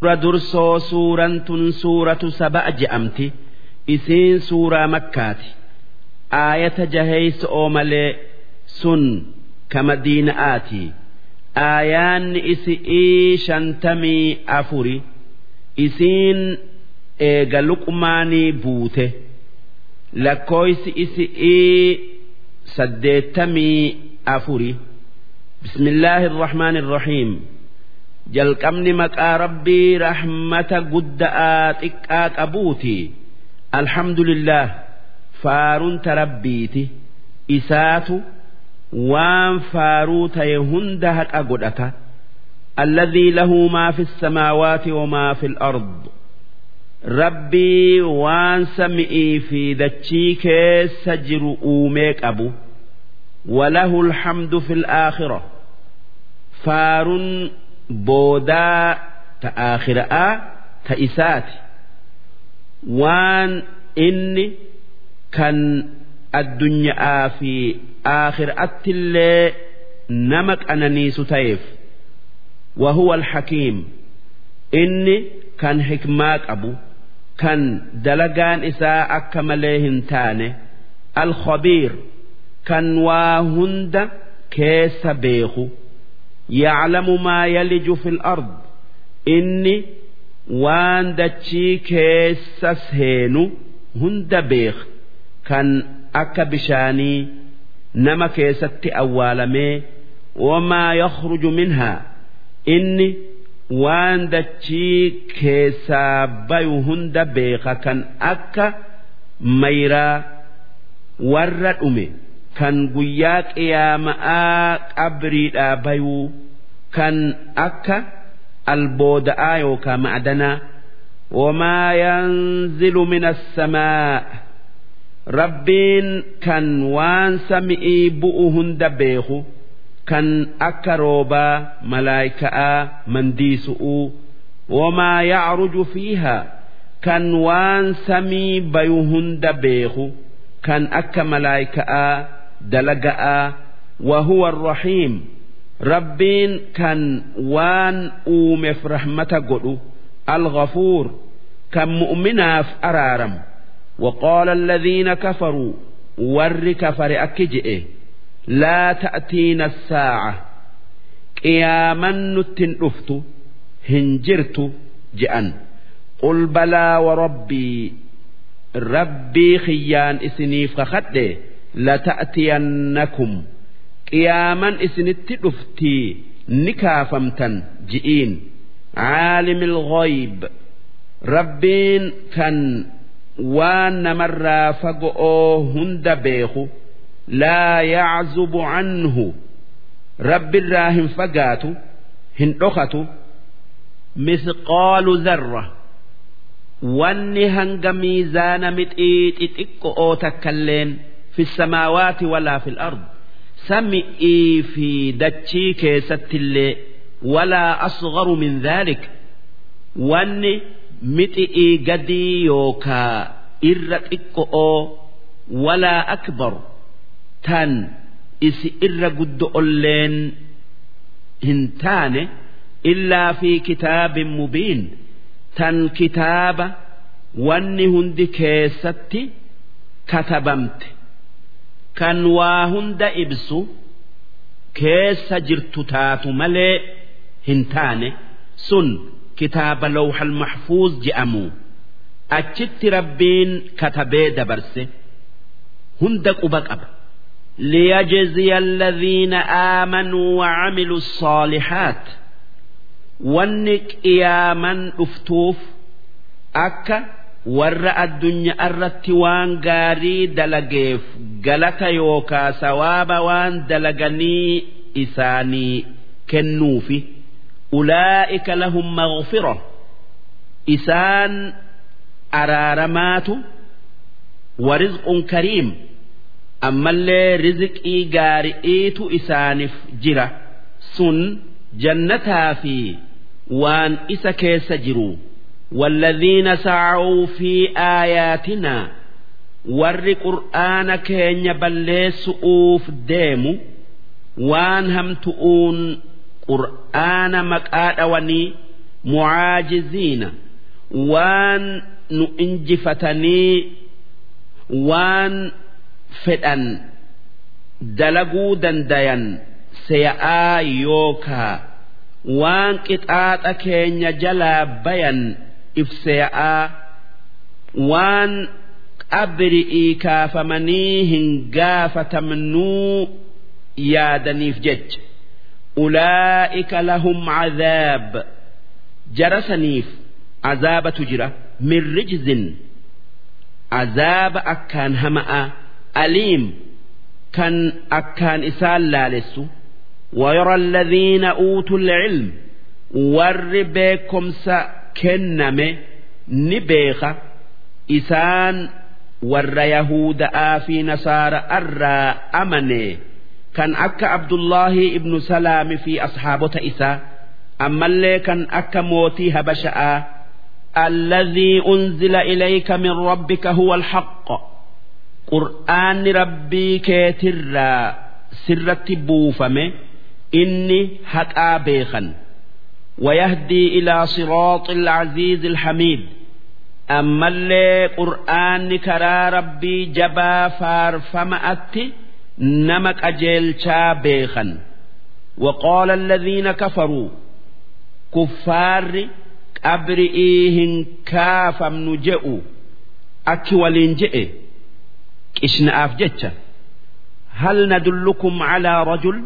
Suura dursoo suuraan tun suuratu saba'a je'amti. Isiin suuraa makkaati. Aayata jaheeysa oomalee sun ka madiina'aati. Aayaanni isi'ii shantamii afuri. Isiin eega luqmaanii buute. Lakkooysi isi'ii saddeettamii afuri. Bismillaahi irrahmaan irrahiim. jalqabni maqaa rabbii rahmata gudda'aa xiqqaa qabuuti alhamdulillah faarunta rabbiiti isaatu waan faaruu ta'e hunda haqa godhata alladhii lahu maa fi samaawaati wamaa fi al-ard rabbii waan sami'ii fi dachii keessa jiru uumee qabu. Walahu alhamdu fi al-aakhira faarun boodaa ta aakhiraa ta isaati waan inni kan addunyaa fi aakhiraattillee nama qananiisu ta'eef wahuwa alhakiim inni kan hikmaa qabu kan dalagaan isaa akka malee hin taane alkhabiir kan waa hunda keessa beeku يعلم ما يلج في الأرض إني وان دتشي كيسس هينو هند بيخ كان أكا بشاني نما كيست أوالمي وما يخرج منها إني وان دتشي كيسا بيو هند بيخ كان أكا ميرا ورد أمي Kan guyyaa qiyaama'aa qabriidhaa bayuu kan akka albooda'aa yookaan ma'adanaa wamaa yanzilu min assamaa rabbiin kan waan sami'ii bu'u hunda beeku kan akka roobaa malaayika'aa mandiisu'uu wamaa yacruju fiihaa. Kan waan samii bayu hunda beeku kan akka malaayika'aa dalaga'aa wahuwa arrahiim rabbiin kan waan uumeef rahmata godhu alghafuur kan mu'minaaf araaramu وقال الذين كفروا ور كفر أكجئ لا تأتينا الساعة قياما نتن أفت هنجرت جأن قل بلى وربي ربي خيان إسنيف خخده لتأتينكم قياما إسنت أفتي نكافمتا جئين عالم الغيب ربين كان وان مرة فقؤه هند بيخو لا يعزب عنه رب الراهم فقاتو هندخته مثقال ذره wanni hanga miizaana mixii xixiqqo'oo takkalleen fi samaawaati walaa fi ard sami'ii fi dachii keessattillee walaa asgharu min dhaalik wanni mixii gadii yookaa irra xiqqo'oo walaa akbar tan isi irra guddo'olleen hin taane illaa fi kitaabin mubiin tan kitaaba wanni hundi keessatti katabamte kan waa hunda ibsu keessa jirtu taatu malee hin taane sun kitaaba lawhal mahfuuz je'amu achitti rabbiin katabee dabarse hunda quba qaba ليجزي الذين آمنوا وعملوا الصالحات wanni qiyaaman dhuftuuf akka warra addunyaa irratti waan gaarii dalageef galata yookaa sawaaba waan dalaganii isaanii kennuufi ulaa'ika lahum maghfira. Isaan araaramaatu warizqun kariim. Ammallee rizqii gaari'iitu isaaniif jira. Sun jannataa fi waan isa keessa jiru والذين سعوا في آياتنا warri qur'aana keenya balleessu'uuf deemu waan hamtu'uun qur'aana maqaa dhawanii mucaajiziina waan nu injifatanii waan fedhan dalaguu dandayan seeya'aa yookaa waan qixaaxa keenya jalaa bayan ibseeya'aa waan qabri'ii kaafamanii hin gaafatamnuu yaadaniif jecha ulaa'ika lahum cadaab jarasaniif azaabatu jira min rijzin azaaba akkaan hama'a aliim kan akkaan isaan laalessu ويرى الذين أوتوا العلم ور بكم كنم نبيخ إسان ور يهود آفي نصارى أرى أمني كان أكا عبد الله ابن سلام في أصحابه إسا أما اللي كان أكا موتي هبشأ الذي أنزل إليك من ربك هو الحق قرآن ربي كيتر سرت بوفمه إني حقا بيخا ويهدي إلى صراط العزيز الحميد أما اللي قرآن كرا ربي جبا فارفمأت نمك أجيل بيخا وقال الذين كفروا كفار أبرئيهن كافم نجئوا أكي ولنجئ إشنا أفجتش هل ندلكم على رجل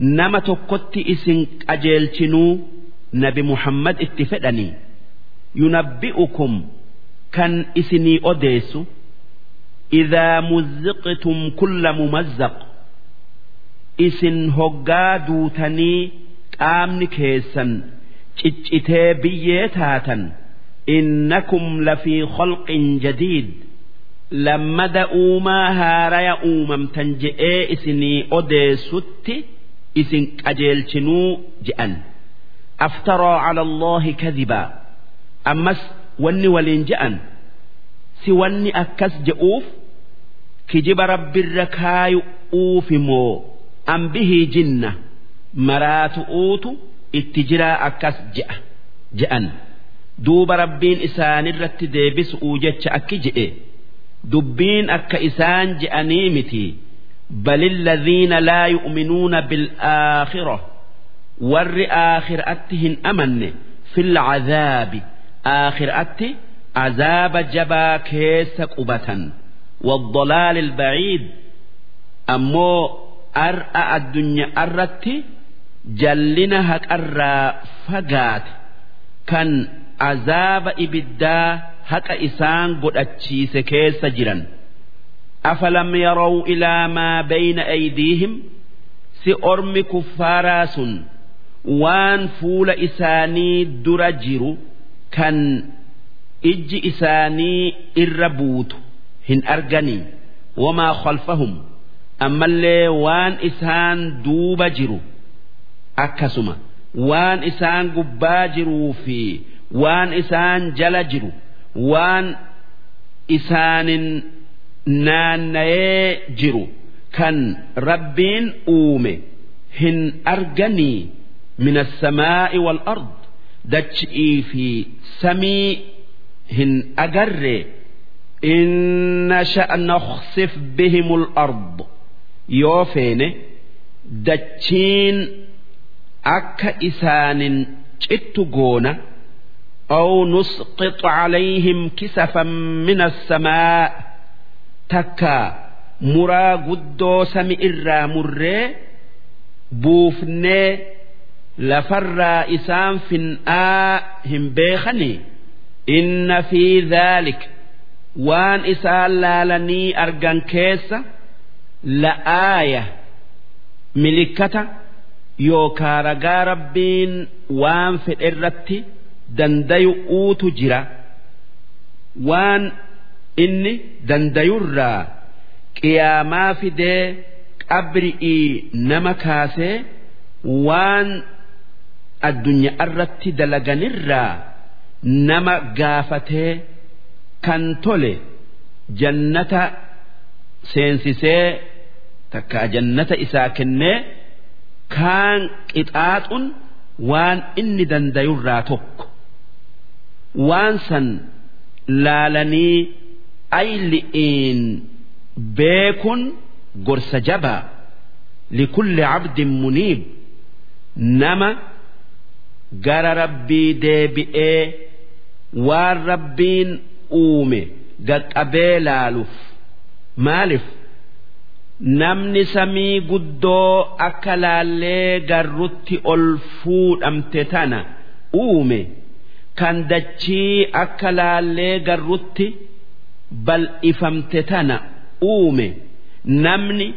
Nama tokkotti isin qajeelchinuu nabi muhammad itti fedhanii yunabbi'ukum kan isinii odeessu idaa muzziqtum kulla mumazzaq. Isin hoggaa duutanii qaamni keessan ciccitee biyyee taatan innakum lafii khalqin jadiid. Lammada uumaa haaraya uumamtan je'ee isinii odeessutti isin qajeelchinuu je'an. Aftaroo cala kadibaa ammas wanni waliin je'an si wanni akkas je'uuf kijiba rabbirra kaayu'uufi moo an bihii jinna maraatu'uutu itti jiraa akkas je'a je'an. Duuba rabbiin isaanirratti deebisu'uu jecha akki je'e. Dubbiin akka isaan je'anii mitii بل الذين لا يؤمنون بالآخرة ور آخر أتهن أمن في العذاب آخر أته عذاب جبا كيس قبة والضلال البعيد أمو أرأى الدنيا أرت جلنها أرى فقات كان عذاب إبدا هك إسان قد أتشيس كيس جرا afalam yaroo ilaa maa bayna aydiihim si ormi kuffaaraa sun waan fuula isaanii dura jiru kan ijji isaanii irra buutu hin arganii. Wamaa khalfahum? Ammallee waan isaan duuba jiru akkasuma. Waan isaan gubbaa jiruu fi waan isaan jala jiru. Waan isaanin kan rabbiin uume hin arganii min assamaa'i wal ard dachi'ii fi samii hin agarre in nasha' nakhsif bihimul ard yoo feene dachiin akka isaanin cittu goona أو نسقط عليهم كسفا من السماء takka muraa guddoo sami irraa murree buufnee lafarraa isaan fin'aa hin beekani inna fi dhaalik. Waan isaan laalanii argan keessa la'aaya milikkata yookaa ragaa rabbiin waan fedhe irratti dandayu'uutu jira. Waan inni dandayurraa qiyaamaa fidee qabri'ii nama kaasee waan addunyaa irratti dalaganirraa nama gaafatee kan tole jannata seensisee takka jannata isaa kennee kaan qixaaxun waan inni dandayurraa tokko. Waan san laalanii ayli'iin beekun gorsa jabaa likulli cabdin muniib nama gara rabbii deebi'ee waan rabbiin uume gaqqabee laaluuf maaliif namni samii guddoo akka laallee garrutti ol fuudhamte tana uume kan dachii akka laallee garrutti bal'ifamte tana uume. Namni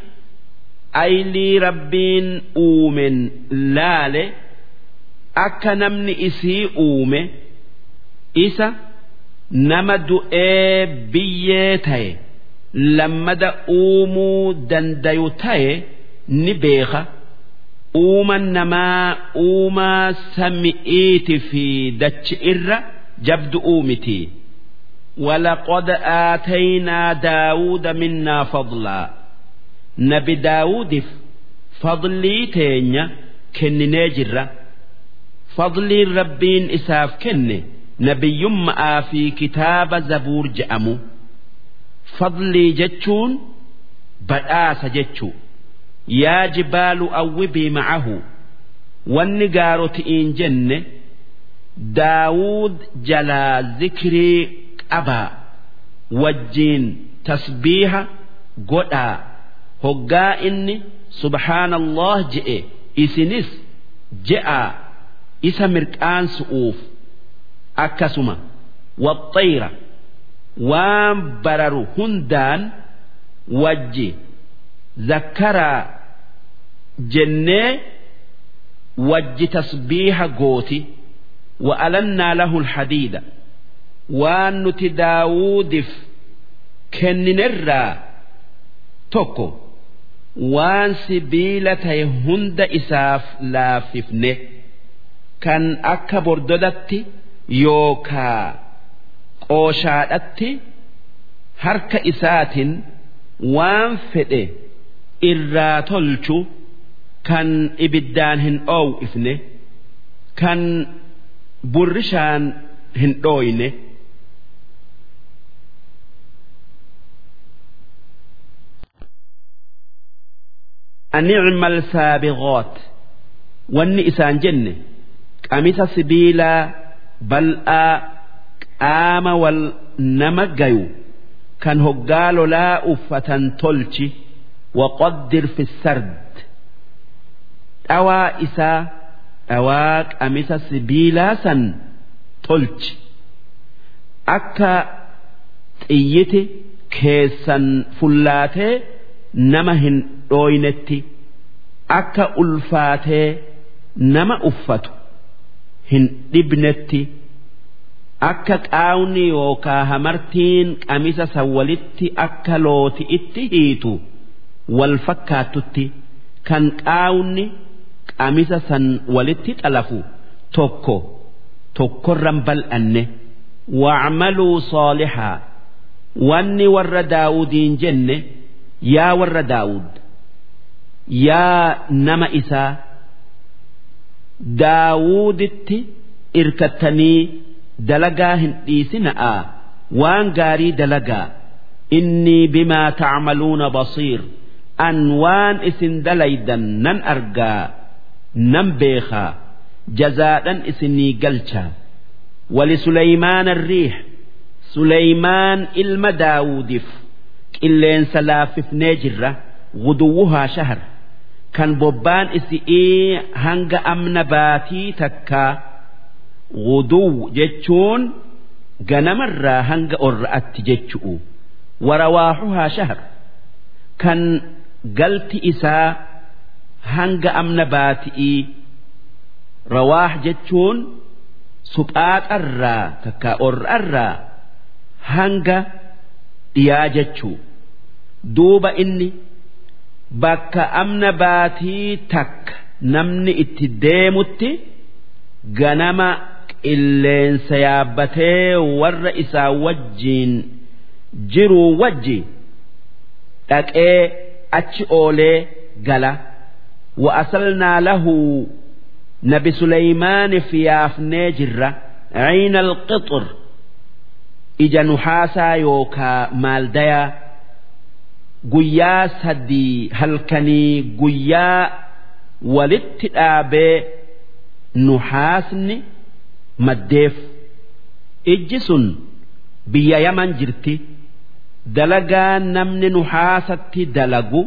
aylii rabbiin uumen laale akka namni isii uume isa nama du'ee biyyee ta'e lammada uumuu dandayu ta'e ni beeka. Uuman namaa uumaa sami'iiti fi dachi irra jabdu uumiti ولقد آتينا داود منا فضلا نبي داود فضلي تينيا كن جرة فضلي ربين إساف كن نبي يمأ في كتاب زبور جأمو فضلي جتشون بدآس جتشو يا جبال أوبي معه والنقارة إن جنة داود جلا ذكري dhabaa wajjiin tasbiiha godhaa hoggaa inni subhaanallah je'e isinis je'aa isa mirqaansu'uuf akkasuma waxxayra waan bararu hundaan wajji zakkaraa jennee wajji tasbiiha gooti wa'alannaa lahu alhadiida. Waan nuti daawuudif kenninerraa tokko waan sibiila ta'e hunda isaaf laaffifne kan akka bordodatti yookaa qooshaadhatti harka isaatiin waan fedhe irraa tolchu kan ibiddaan hin dhoowwifne kan burrishaan hin dhooyne. anicmal saabiqoot wanni isaan jenne qamisa sibiilaa bal'aa qaama wal nama gayu kan hoggaa lolaa uffatan tolchi waqaddir fi sard. Dhawaa isaa dhawaa qamisa sibiilaa san tolchi. Akka xiyyiti keessan fullaatee nama hin dhooynetti akka ulfaatee nama uffatu hin dhibnetti akka qaawni yookaa hamartiin qamisa san walitti akka looti itti hiitu wal fakkaatutti kan qaawni qamisa san walitti xalafu tokko tokkorran bal'anne wa'amaluu soolixaa wanni warra daawudiin jenne yaa warra daawud yaa nama isaa daawuditti irkattanii dalagaa hin dhiisina'a waan gaarii dalagaa innii bimaa tacmaluuna basiir an waan isin dalaydan nan argaa nan beekaa jazaadhan isinii galchaa ولسليمان الريح سليمان إلما داودف qilleensa laaffifnee jirra guduwwuhaa shahar kan bobbaan isi'ii hanga amna baatii takkaa guduw jechuun ganamarraa hanga orra'atti jechu'u. Warawaaxuhaa shahar kan galti isaa hanga amna baati'ii rawaax jechuun suphaaxarraa takkaa orra'arraa hanga dhiyaa jechuu. Duuba inni bakka amna baatii takka namni itti deemutti ganama qilleensa yaabbatee warra isaa wajjiin jiruu wajji dhaqee achi oolee gala. Wa'asalnaa lahu nabi suleymaaniif yaafnee jirra. Ciina alqixur ija nuhaasaa yookaa maaldayaa guyyaa sadii halkanii guyyaa walitti dhaabee nuhaasni maddeef. Ijji sun biyya yaman jirti. Dalagaa namni nuhaasatti dalagu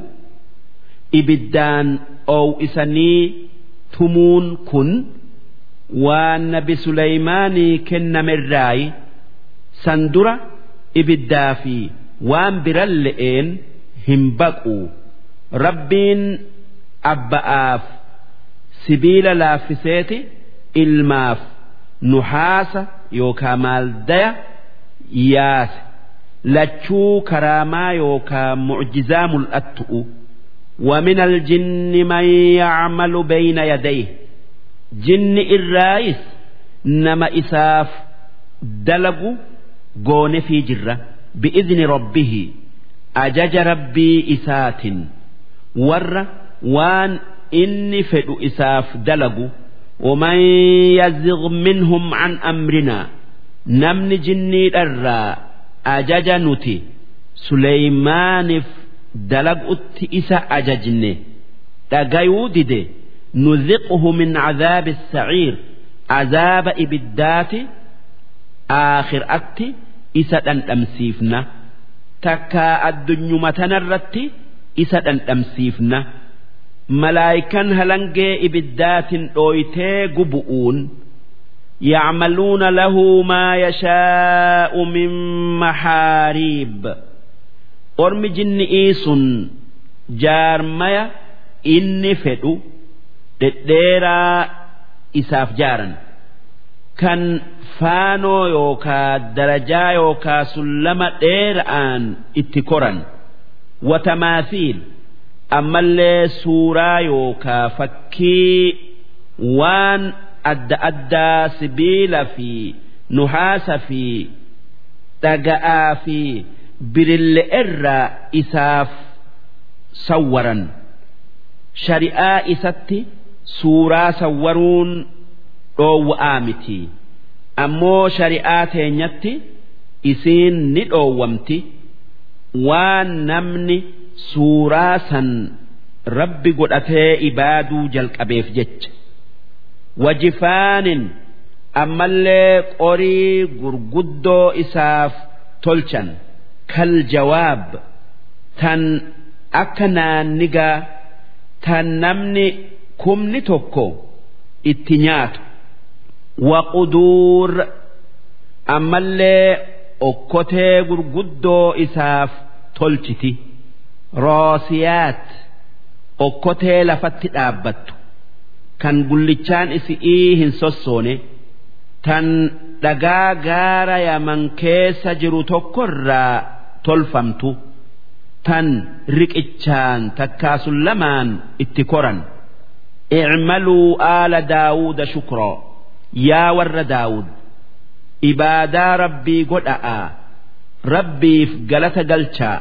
ibiddaan oowisanii tumuun kun waan nabi suleymaanii kennamerraayi san dura ibiddaa fi waan biran le'een hin baquu rabbiin abba'aaf sibiila laaffiseeti ilmaaf nuhaasa yookaa maaldaya yaase lachuu karaamaa yookaa mucjizaa mul'attu'u ومن الجن من يعمل بين يديه جن الرايس نما إساف دلقوا قون في جرة بإذن ربه أجج ربي إسات ور وان إني فدو إساف دلقوا ومن يزغ منهم عن أمرنا نمن جني الرا أجج نتي سليمان دلقت إسا أججني dhagayuu dide nuziquhu min cadaabi saciir azaaba ibiddaati aakhiraatti isa dhandhamsiifna takkaa addunyuma tanarratti isa dhandhamsiifna malaayikan halangee ibiddaatin dhooytee gubu'uun يعملون له ما يشاء من محاريب أرم جن إيس جارميا inni fedhu dhedheeraa isaaf jaaran Kan faanoo yookaa darajaa yookaa sullama dheera'aan itti koran watamaathiil ammallee suuraa yookaa fakkii waan adda addaa sibiila fi nuhaasa fi dhaga'aa fi birille irraa isaaf sawwaran. shari'aa isatti suuraa sawwaruun dhoowwa'aa miti. Ammoo shari'aa teenyatti isiin ni dhoowwamti. Waan namni suuraa san rabbi godhatee ibaaduu jalqabeef jecha. Wajifaanin ammallee qorii gurguddoo isaaf tolchan. Kal jawaab tan akka naannigaa tan namni kumni tokko itti nyaatu waquduur ammallee okkotee gurguddoo isaaf tolchiti. Roosiyaat. Okkotee lafatti dhaabbattu. Kan gullichaan isi'ii hin sossoone. Tan dhagaa gaara yaman keessa jiru tokkorraa tolfamtu. tan riqichaan takkaasun lamaan itti koran. I'maluu aala daawuda shukraa yaa warra daawud ibaadaa rabbii godha'aa rabbiif galata galchaa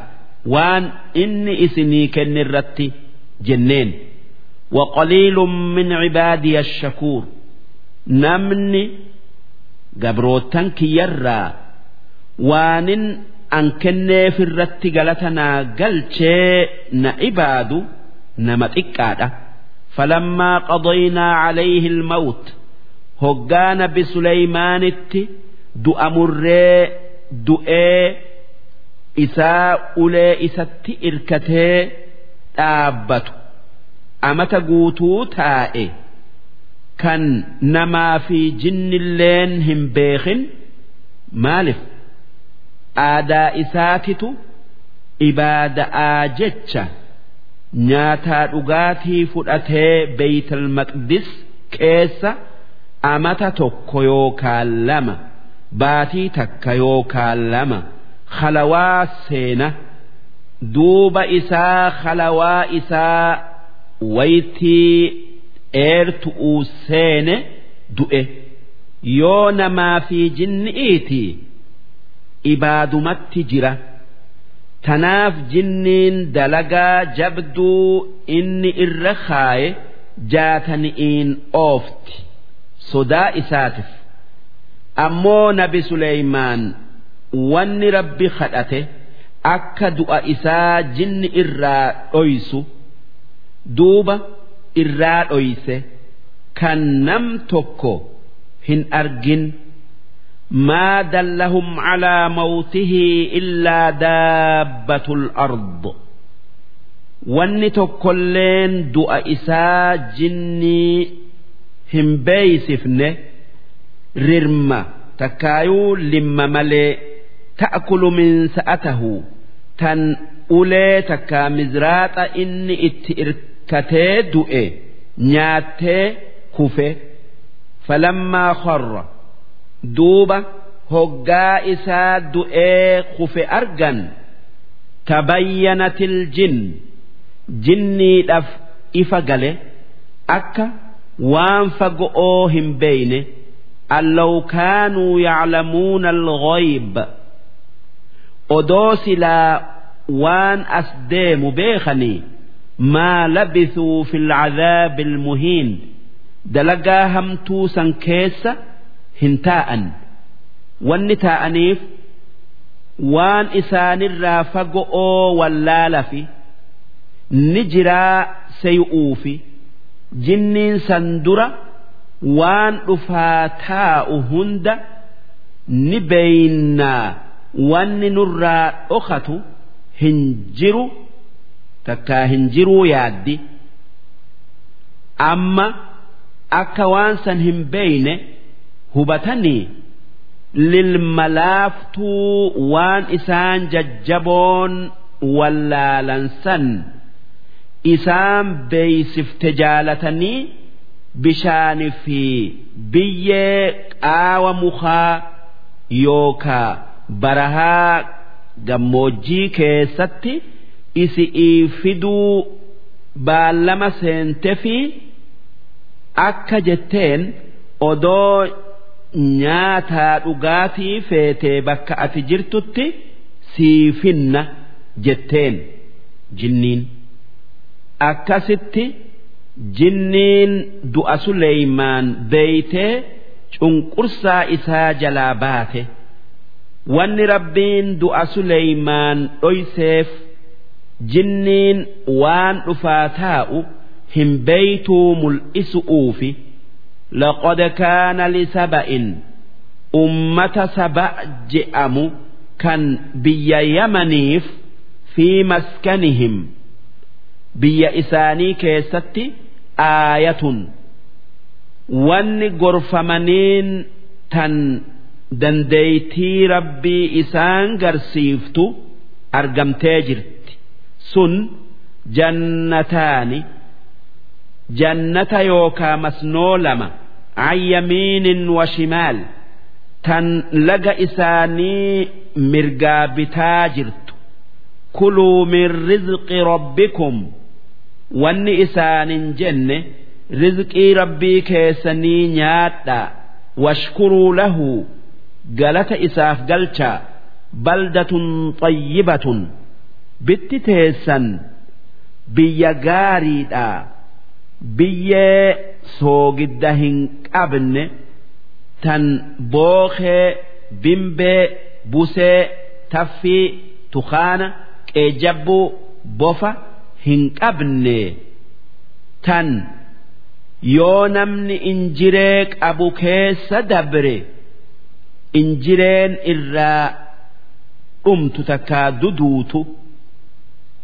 waan inni isinii kenne irratti jenneen وقليل من عبادي الشكور نمني قبروتن كيرا وانن an kenneef irratti galata naa galchee na ibaadu nama xiqqaadha falammaa qadaynaa calayhi ilmawt hoggaa nabi suleymaanitti du'a murree du'ee isaa ulee isatti irkatee dhaabbatu. Amata guutuu taa'e. Kan namaa fi jinnilleen hin beekin maaliif aadaa isaatitu ibaada'aa jecha nyaataa dhugaatii fudhatee beeytal maqdis keessa amata tokko yookaan lama baatii takka yookaan lama khalawaa seena duuba isaa khalawaa isaa waytii dheertu'uu seene du'e. Yoo namaa fi jinni'iitii ibaadumatti jira. Tanaaf jinniin dalagaa jabduu inni irra kaaye jaatani'iin oofti sodaa isaatiif ammoo nabi Suleymaan wanni rabbi kadhate akka du'a isaa jinni irraa dhoysu duuba irraa dhoyse kan nam tokko hin argin ما دلهم على موته إلا دابة الأرض wanni tokkolleen du'a isaa jinnii hin beeysifne rirma. Takkaayuu limma malee ta'kulu min sa'atahu. Tan ulee takkaa mizraaxa inni itti irkatee du'e nyaattee kufe. Falammaa kharra. Duuba hoggaa isaa du'ee kufe argan. Tabayyanatil jinn. Jinniidhaaf ifa gale. Akka waan fago'oo hin beeyne allow kaanuu yaclamuuna alghayb odoo silaa waan as deemu beekanii maa labisuu fi alcadaabi almuhiin dalagaa hamtuu san keessa hin taa'an. Wanni taa'aniif waan isaanirraa fago'oo wallaalafi ni jiraa sayu'uufi jinniin san dura waan dhufaa taa'u hunda ni beeynaa. Wanni nurraa dhokatu hin jiru takkaa hin jiruu yaaddi. Amma akka waan san hin beeyne hubatanii lilmalaaftuu waan isaan jajjaboon wallaalansan isaan beeysifte jaalatanii bishaani fi biyyee qaawa mukaa yookaa barahaa gammoojjii keessatti isi'ii fiduu baallama seente fi akka jetteen odoo nyaataa dhugaatii feetee bakka ati jirtutti sii finna jetteen jinniin akkasitti jinniin du'a Suleymaan beeytee cunqursaa isaa jalaa baate wanni rabbiin du'a Suleymaan dhoyseef jinniin waan dhufaa taa'u hin beeytuu mul'isu'uufi. لقد كان لسبأ أمة سبأ جئم كان بي يمنيف في مسكنهم biyya isaanii keessatti aayatun. Wanni gorfamaniin tan dandeeytii rabbii isaan garsiiftu argamtee jirti. Sun jannataani jannata yookaa masnoo lama ayyamiinin washimaal tan laga isaanii mirgaa bitaa jirtu. Kuluu min rizqi rabbikum. wanni isaanin jenne rizqii rabbii keessanii nyaadha washkuruu lahu galata isaaf galcha baldatun xayyibatun bitti teessan biyya gaariidha biyyee soogidda hin qabne tan bookee bimbee busee taffii tukaana qeejabbuu bofa. hin qabne tan. Yoo namni injiree qabu keessa dabre injireen irraa dhumtu takkaa duduutu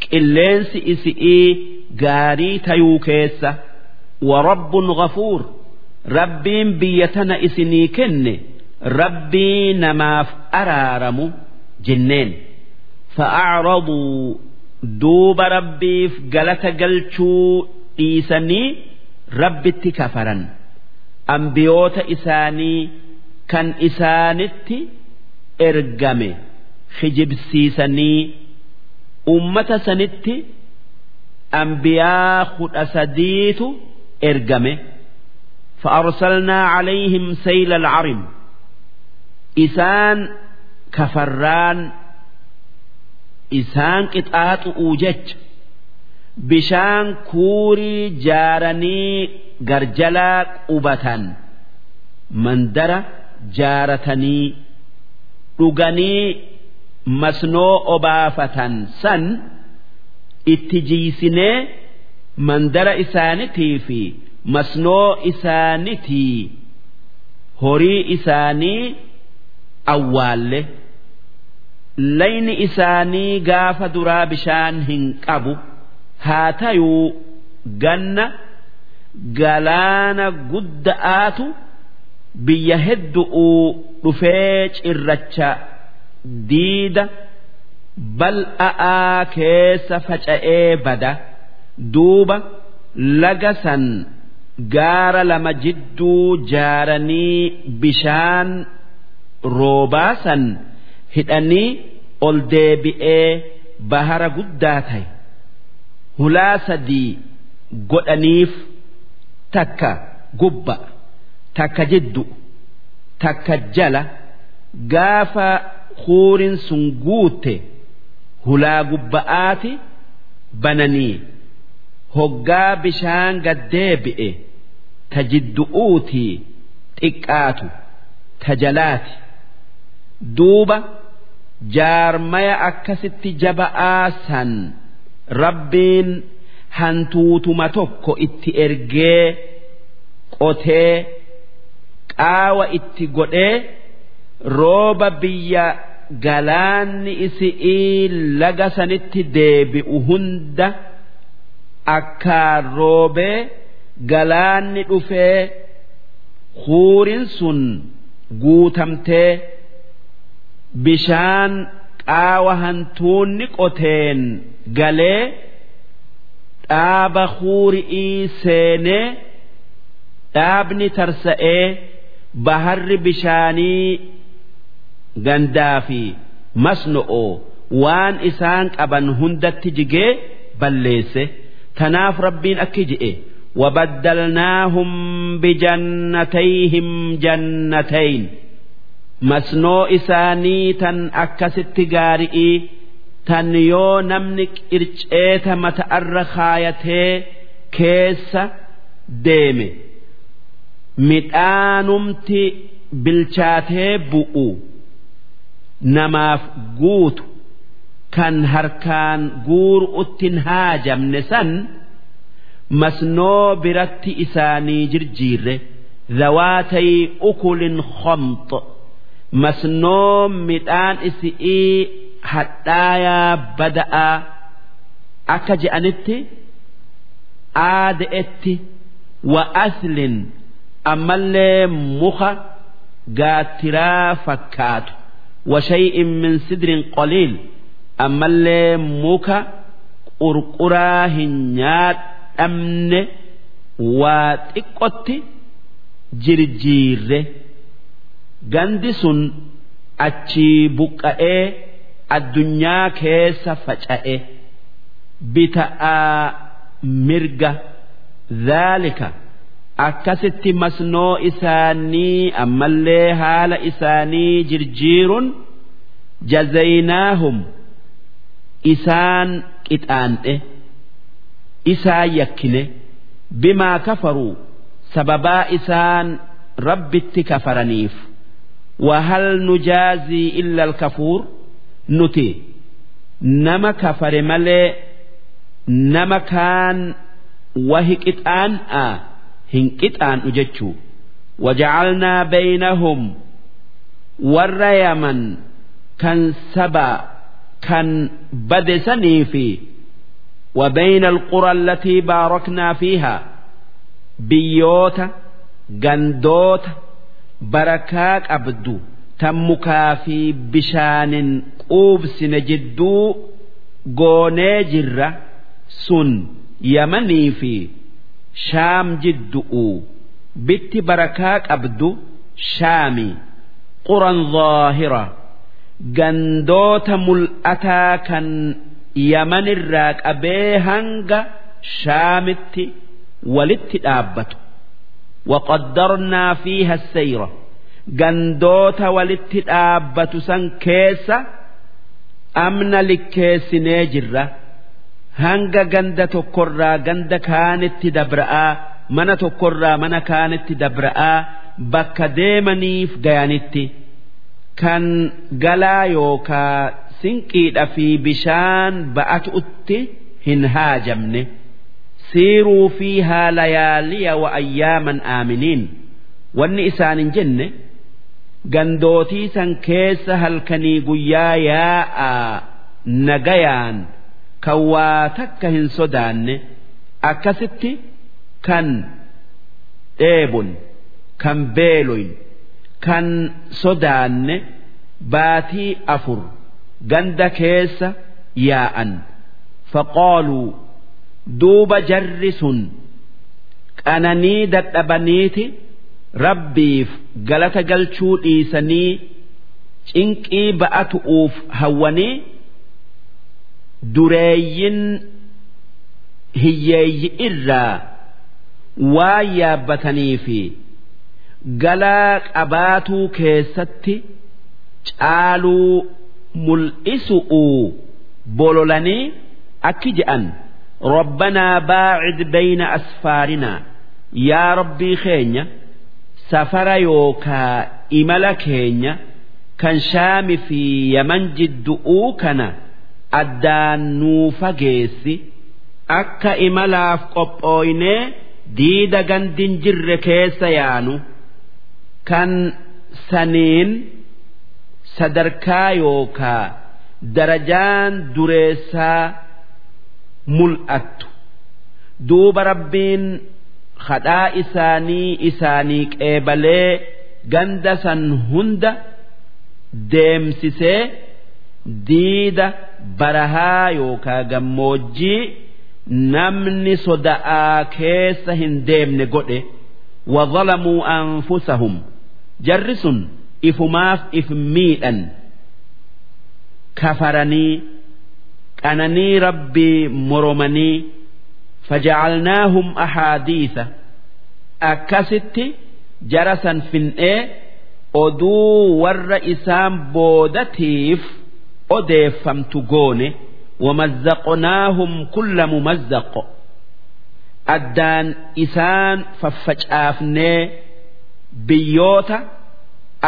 qilleensi isi'ii gaarii tayuu keessa warabbun ghafuur rabbiin biyya tana isinii kenne rabbii namaaf araaramu jenneen. Fa'aacraduu ربي في قلت قلتشو إيساني ربي كفرا أنبيوت إساني كان إسانتي إرقمي خجب سيساني أمة سنتي أنبياء خد أسديتو ergame فأرسلنا عليهم سيل العرم إسان كفران isaan qixaaxu'uu jecha bishaan kuurii jaaranii garjalaa qubatan mandara jaaratanii dhuganii masnoo obaafatan san itti jiisinee mandara isaanitii fi masnoo isaanitii horii isaanii awwaalle. Layni isaanii gaafa duraa bishaan hin qabu haa tayuu ganna galaana gudda'aatu biyya heddu'uu dhufee cirracha diida bal'a'aa keessa faca'ee bada. Duuba laga san gaara lama jidduu jaaranii bishaan roobaa san hidhanii ol deebi'ee bahara guddaa ta'e. Hulaa sadii godhaniif takka gubba takka jiddu takka jala gaafa huurin sun guute hulaa gubba'aati bananii. Hoggaa bishaan gaddeebi'e ta jiddu'uutii xiqqaatu ta jalaati. Duuba jaarmaya akkasitti jaba'aa san rabbiin hantuutuma tokko itti ergee qotee qaawa itti godhee rooba biyya galaanni isi'ii laga sanitti deebi'u hunda akkaan roobee galaanni dhufee huurin sun guutamtee bishaan qaawa hantuunni qoteen galee dhaaba huuri'ii seenee dhaabni tarsa'ee baharri bishaanii gandaa fi masno'oo waan isaan qaban hundatti jigee balleesse tanaaf rabbiin akki je'e وبدلناهم بجنتيهم جنتين masnoo isaanii tan akkasitti gaari'ii tan yoo namni qirceeta mata'arra kaayatee keessa deeme. Midhaanumti bilchaatee bu'u. Namaaf guutu. Kan harkaan guuru'uttin haajamne san masnoo biratti isaanii jirjiirre. Zawaatay ukulin khomxo masnoo midhaan isi'ii hadhaayaa bada'aa akka je'anitti aada'etti wa aslin ammallee muka gaattiraa fakkaatu wa shay'in min sidrin qaliil ammallee muka qurquraa hin nyaadhamne waa xiqqotti jirjiirre. Gandi sun achii buqqa'ee addunyaa keessa faca'e bita'aa mirga dhaalika akkasitti masnoo isaanii ammallee haala isaanii jirjiiruun jazaynaahum isaan qixaan'e isaan yakkine. Bimaa kafaruu sababaa isaan rabbitti kafaraniif وهل نجازي إلا الكفور نتي نما كفر ملي نما كان وهك إتآن آه هنك إتآن أجتشو وجعلنا بينهم والريمن كان سبا كان بدسني في وبين القرى التي باركنا فيها بيوتا جندوتا barakaa qabdu tan mukaa fi bishaanin quubsine jidduu goonee jirra sun yamanii fi shaam jiddu'u. Bitti barakaa qabdu shaami quran zaahira gandoota mul'ataa kan yamanirraa qabee hanga shaamitti walitti dhaabbatu وقدرنا فيها السير جندوت ولت dhaabbatu san keessa amna likkeessinee jirra hanga ganda tokkorraa ganda kaanitti dabra'aa mana tokkorraa mana kaanitti dabra'aa bakka deemaniif gayanitti kan galaa yookaa sinqiidha fi bishaan ba'atuutti hin haajamne Siiruu fiihaa layaaliya wa ayyaaman aaminiin. Wanni isaanin jenne gandootii san keessa halkanii guyyaa yaa'aa nagayaan kan waa takka hin sodaanne akkasitti kan dheebun kan beeloyn kan sodaanne baatii afur ganda keessa yaa'an. Faqaaluu duuba jarri sun qananii dadhabaniiti rabbiif galata galchuu dhiisanii cinqii ba'atu'uuf hawwanii dureeyyin hiyyeeyyi irraa waan yaabbatanii fi galaa qabaatuu keessatti caaluu mul'isu'uu bololanii akki je'an rabbanaa baacid bayna asfaarinaa yaa rabbii keenya safara yookaa imala keenya kan shaami fi yaman jiddu'uu kana addaan nuu fageessi akka imalaaf qophooynee diida gandin jirre keessa yaanu kan saniin sadarkaa yookaa darajaan dureessaa mul'attu duuba rabbiin kadhaa isaanii isaanii qeebalee ganda san hunda deemsisee diida barahaa yookaa gammoojjii namni soda'aa keessa hin deemne godhe وظلموا أنفسهم جرس إفماف إفميئا كفرني qananii rabbii moromanii fajacalnaahum ahaadiisa akkasitti jara san fin'ee oduu warra isaan boodatiif odeeffamtu goone wamazzaqnaahum kulla mumazzaqo addaan isaan faffacaafnee biyyoota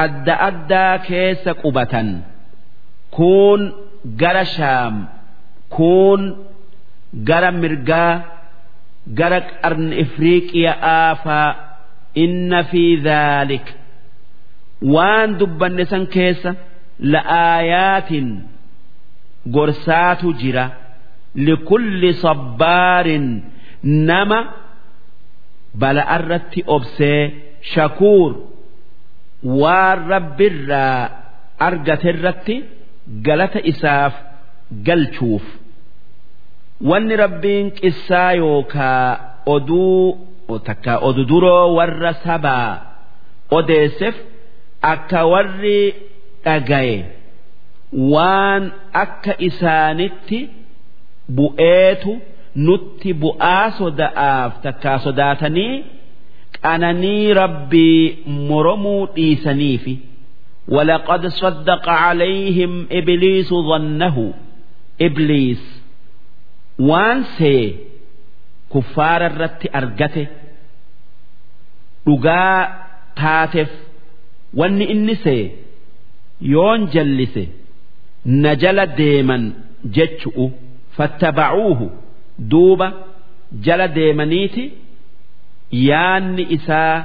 adda addaa keessa qubatan. Kuun gara shaam. Kuun gara mirgaa gara qarni ifriiqiyaa faa inna fi dhaalika waan dubbanne san keessa la'aayaatin gorsaatu jira. Likulli sabbaarin nama bala'arratti obsee shakuur. Waan rabbirraa argaterratti galata isaaf galchuuf wanni rabbiin qissaa yookaa oduu takka odu duroo warra sabaa odeesseef akka warri dhagaye waan akka isaanitti bu'eetu nutti bu'aa soda'aaf takkaa sodaatanii qananii rabbii moromuu dhiisaniifi ولقد صدق عليهم إبليس ظنه ibliis waan see kuffaara irratti argate dhugaa taateef wanni inni see yoon jallise na jala deeman jechu'u fattaba'uuhu duuba jala deemaniiti yaanni isaa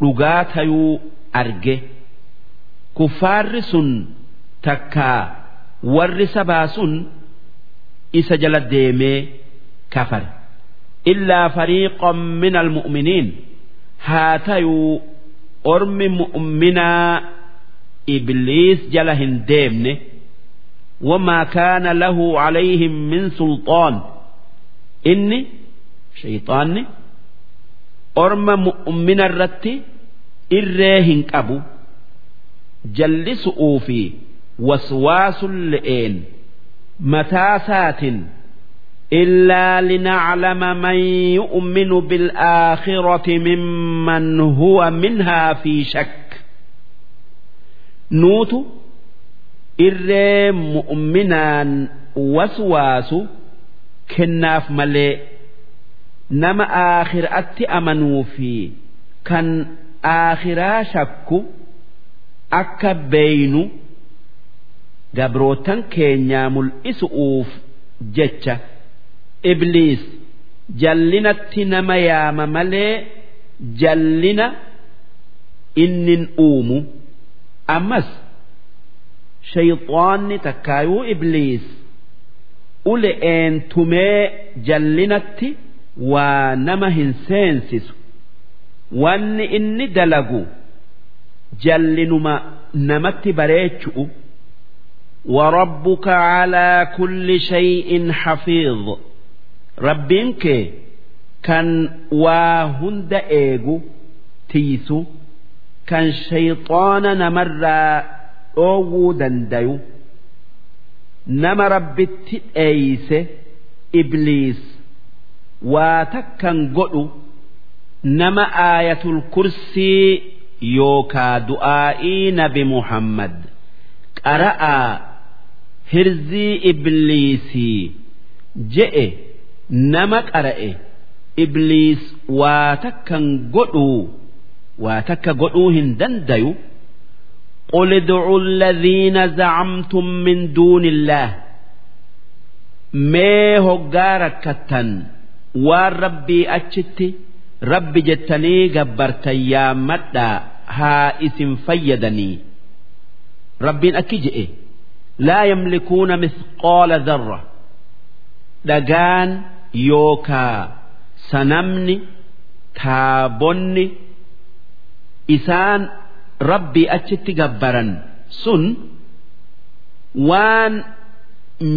dhugaa tayuu arge kuffaarri sun takkaa warri sabaa sun. Isa jala deemee kafare. Illaa fariiqan min almu'miniin haa tayuu ormi mu'minaa ibliis jala hin deemne. Wamaa kaana lahu calayhim min sulxaan inni shayxaanni orma mu'mina irratti irree hin qabu. Jallisu'uu fi waswaasun le'een mataa saatin إلا لنعلم من يؤمن بالآخرة ممن هو منها في شك نوت إر مؤمنا وسواس kennaaf malee nama aakhiraatti amanuu fi kan aakhiraa shakku akka beeynu gabrootan keenyaa mul'isu'uuf jecha ibliis jallinatti nama yaama malee jallina innin uumu. Ammas shayxaanni takkaayuu ibliis ule'een tumee jallinatti waa nama hin seensisu. Wanni inni dalagu jallinuma namatti bareechu'u وربك على كل شيء حفيظ ربك كان واهند ايغو تيسو كان شيطان نمر اوو دنديو نما ربت ايس ابليس واتكن قلو نما آية الكرسي يوكا دعائي نبي محمد قرأ hirzii ibliisii je'e nama qara'e ibliis waa takkan godhuu waa takka godhuu hin dandayu قل ادعوا الذين زعمتم من دون الله mee hoggaa rakkattan waan rabbii achitti rabbi jettanii gabbartan yaammadhaa haa isin fayyadanii rabbiin akki je'e Laa yamlikuuna mithqaala dharra dhagaan yookaa sanamni taabonni isaan rabbii achitti gabbaran sun waan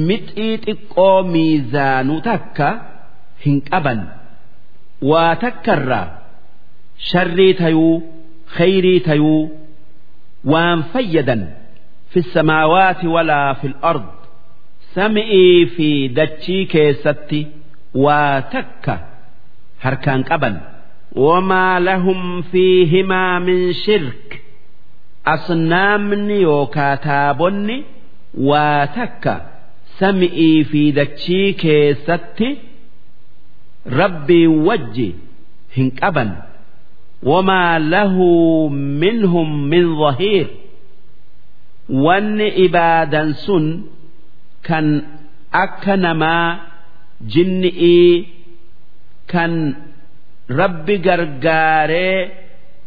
mixii xiqqoo miizaanuu takka hin qaban waa takkarraa sharrii tayuu khayrii tayuu waan fayyadan fi samaawaati walaa fi ard sami'ii fi dachii keessatti waa takka harkaan qaban وما لهم فيهما من شرك أصنامني وكاتابني واتك سمئي في دتشي كيستي ربي وجي هنكبا وما له منهم من ظهير wanni ibaadan sun kan akka namaa jinni'ii kan rabbi gargaaree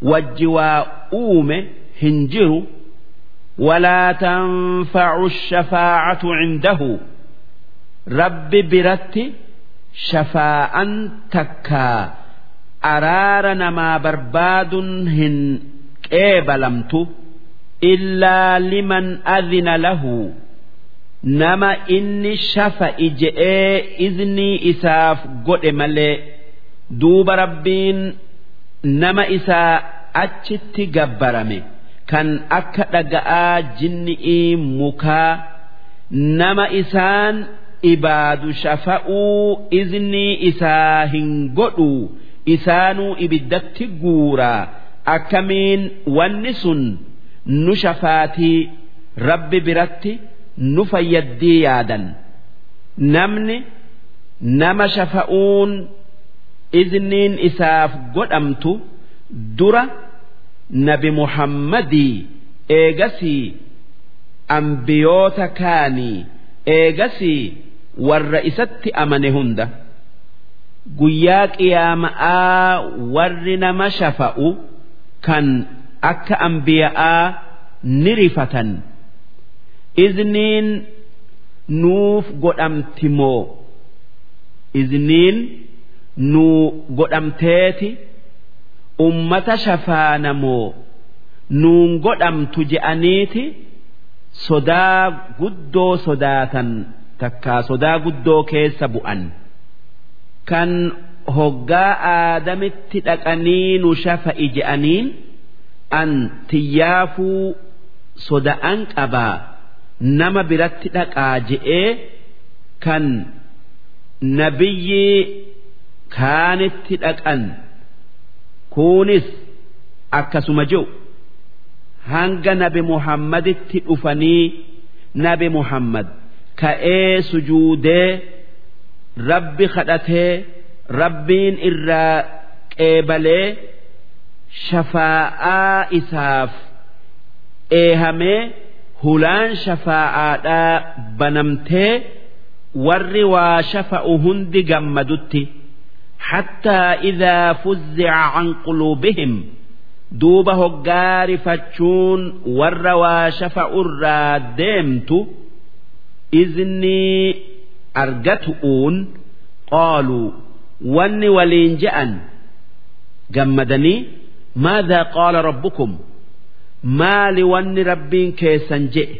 wajji waa uume hin jiru walaa tanfacu shafaacatu cindahu. Rabbi biratti shafaa'an takkaa araara namaa barbaadun hin qeebalamtu. Illaa liman adina lahu nama inni shafa'i je'ee iznii isaaf godhe malee duuba rabbiin nama isaa achitti gabbarame kan akka dhaga'aa jinni'ii mukaa nama isaan ibaadu shafa'uu iznii isaa hin godhu isaanuu ibiddatti guuraa akkamiin wanni sun nu shafaatii rabbi biratti nu fayyaddii yaadan. Namni nama shafa'uun izniin isaaf godhamtu dura nabi muhammadii eegasii ambiyoota kaanii eegasii warra isatti amane hunda. Guyyaa qiyaama'aa warri nama shafa'u kan akka ambiya'aa ni rifatan. Izniin nuuf godhamti moo? Izniin nuu godhamteeti? Ummata shafaanamoo nuun godhamtu je'aniiti? Sodaa guddoo sodaatan takkaa sodaa guddoo keessa bu'an. Kan hoggaa aadamitti dhaqanii nu shafa'i je'aniin an tiyyaafuu soda'an qabaa nama biratti dhaqaa je'ee kan nabiyyii kaanitti dhaqan. Kunis akkasuma jiru. Hanga nabi muhammaditti dhufanii nabi muhammad ka'ee sujuudee rabbi kadhatee rabbiin irraa qeebalee shafaa'aa isaaf eehamee hulaan shafaa'aadhaa banamtee warri waa shafa'u hundi gammadutti hattaa idaa fuzzica can quluubihim duuba hoggaa rifachuun warra waa shafa'urraa deemtu iznii argatu'uun qaaluu wanni waliin je'an gammadanii maadhaa qaala rabbukum maali wanni rabbiin keessan je'e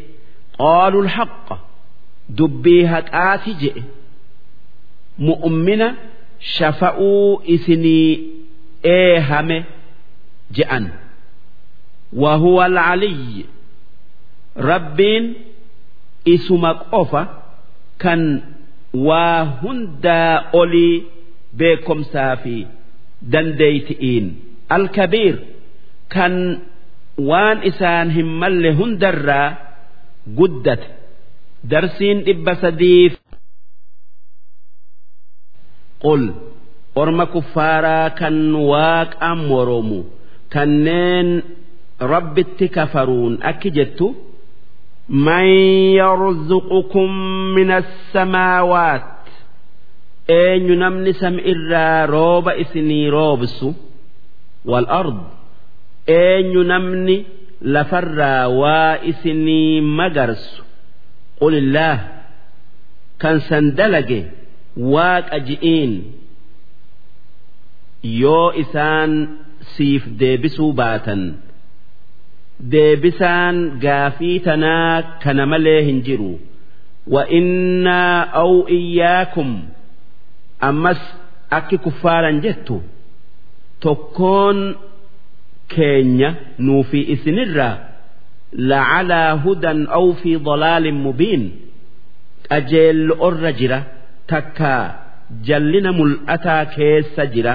qaaluu alhaqqa dubbii haqaati je'e mu'ummina shafa'uu isinii eehame je'an وهو العلي ربين isuma qofa kan waa hundaa olii beekomsaa fi dandeeyti'iin alkabiir kan waan isaan hin malle hundarraa guddate darsiin dhibba sadiif qul orma kuffaaraa kan waaqa moromu kanneen rabbitti kafaruun akki jettu من يرزقكم من السماوات أين نمني سمئرا روب إسني روبس والأرض أين نمني لفرا وإسني مجرس قل الله كان سندلج واك أجئين يو إسان سيف ديبسو باتن deebisaan gaafii tanaa kana malee hin jiru wa innaa aw iyyaakum ammas akki kuffaaran jettu Tokkoon keenya nuufi isinirraa lacalaa hudan aw fi dalaalin mubiin qajeello'orra jira takkaa jallina mul'ataa keessa jira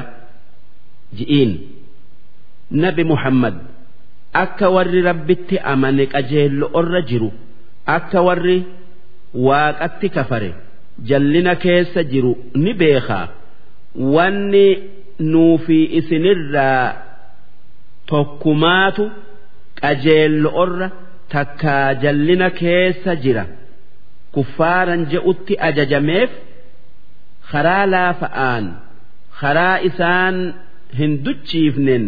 ji'iin. Nabi muhammad akka warri rabbitti amane qajeello'orra jiru akka warri waaqatti kafare jallina keessa jiru ni beekaa. Wanni nuufi isinirraa tokkumaatu qajeello'orra takkaa jallina keessa jira. Kuffaaran je'utti ajajameef karaa laafa'aan karaa isaan hin duchiifnen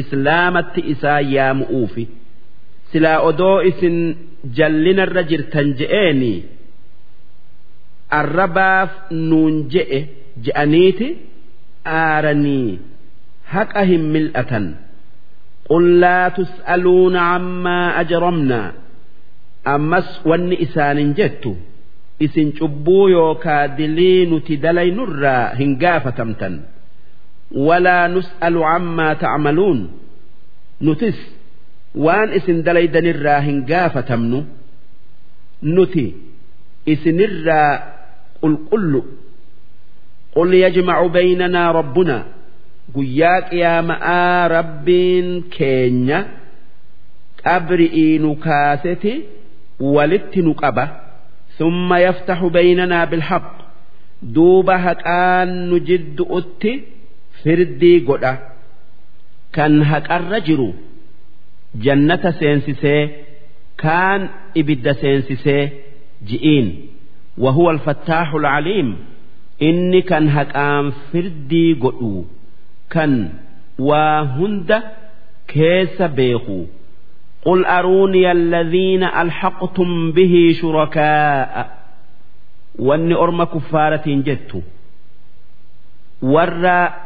islaamatti isaa yaamu'uufi. Silaa odoo isin jallinarra jirtan je'eeni arrabaaf nuun je'e je'aniiti aaranii haqa hin mil'atan. Qul laa tus'aluuna ammaa ajramnaa ammas wanni isaanin jettu isin cubbuu yookaa dilii nuti dalaynurraa hin gaafatamtan. Walaa nus'alu ammaa ta'maluun nutis waan isin dalaydanirraa hin gaafatamnu. Nuti isinirraa qulqullu. قل قل قل يجمع بيننا ربنا قياك يا مآ ربين كينيا أبرئي نكاستي ولت نقبة ثم يفتح بيننا بالحق دوبها كان نجد أتي firdii godha kan haqarra jiru jannata seensisee kaan ibidda seensisee ji'iin وهو الفتاح العليم إني كان هقام فردي قدو كان وهند كيس بيخو قل أروني الذين ألحقتم به شركاء واني أرم كفارة جدت ورّا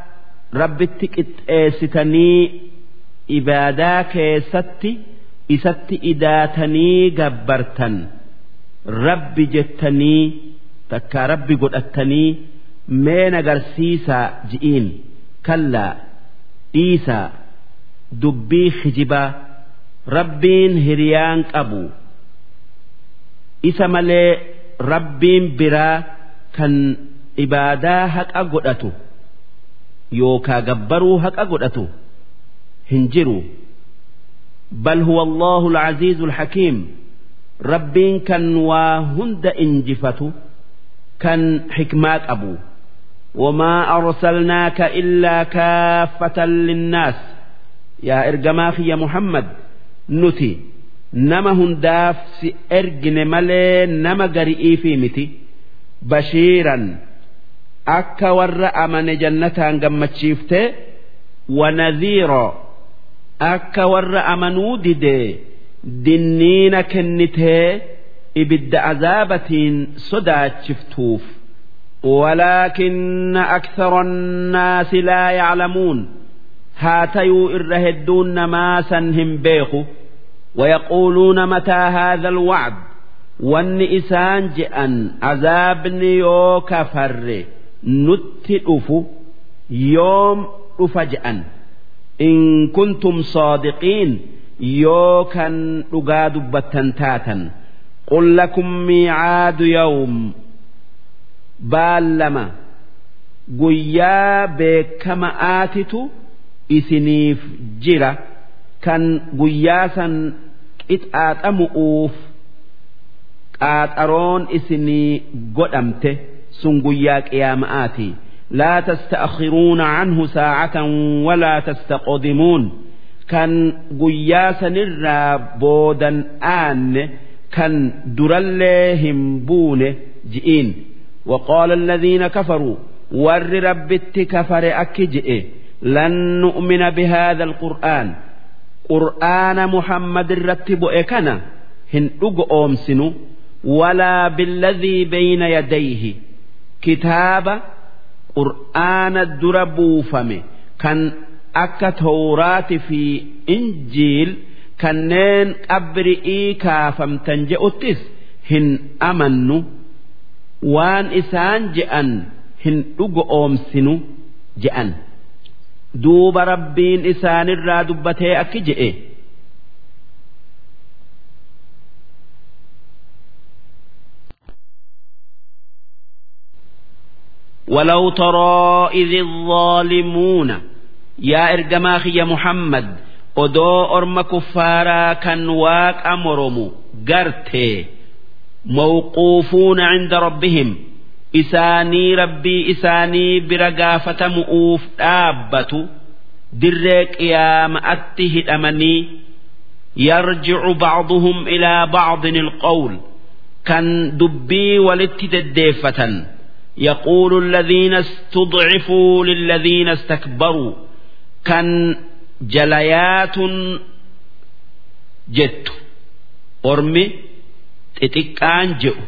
rabbitti qixxeessitanii ibaadaa keessatti isatti idaatanii gabbartan rabbi jettanii takkaa rabbi godhattanii mee nagarsiisaa ji'iin kallaa dhiisaa dubbii kijibaa rabbiin hiriyaan qabu. Isa malee rabbiin biraa kan ibaadaa haqa godhatu yookaa gabbaruu haqa godhatu hin jiru. Bal huwa allahu alcaziizu alxakiim rabbiin kan waa hunda injifatu كان حكمات أبو وما أرسلناك إلا كافة للناس يا إرجماخي يا محمد نتي نما هنداف سي إرجن ملي نما قرئي في متي بشيرا أكا ور أمن جنة قمتشيفته ونذيرا أكا ور أمنوا ديدي دنين كنته إبد عذابة صدات شفتوف ولكن أكثر الناس لا يعلمون هاتيو إرهدون ما سنهم بيخو ويقولون متى هذا الوعد والنئسان جأن عذابني يو كفر نتئف يوم أفجأن إن كنتم صادقين يو كان أقاد بتنتاتا قل لكم ميعاد يوم baallama guyyaa beekama'aatitu isiniif jira kan guyyaa san qixaaxamu'uuf qaaxaroon isinii godhamte sun guyyaa qiyaama'aati لا تستأخرون عنه ساعة ولا تستقدمون كان قياسا الرا بودا آن كان درلهم بون جئين وقال الذين كفروا ور ربت كفر أكجئ لن نؤمن بهذا القرآن قرآن محمد رتب إكنا هن أمسن ولا بالذي بين يديه كتاب قرآن الدربو فمي كان أكا تورات في إنجيل كنين أبرئي كافم تنجئتس هن أمنوا waan isaan je'an hin dhugo oomsinu je'an duuba rabbiin isaanirraa dubbatee akki je'e ولو ترى إذ الظالمون يا إرجماخي يا محمد odoo orma kuffaaraa kan waaqa moromu garte mawquufuuna cinda rabbihim. Isaanii rabbii isaanii bira gaafatamu'uuf dhaabbatu dirree qiyaama'atti hidhamanii yarjicu bacduhum ilaa bacdin ilqowl kan dubbii walitti deddeeffatan. Yaquulu alladhiina istudcifuu lilladhiina istakbaruu. Kan jalayaatun jettu. Ormi xixiqqaan je'u.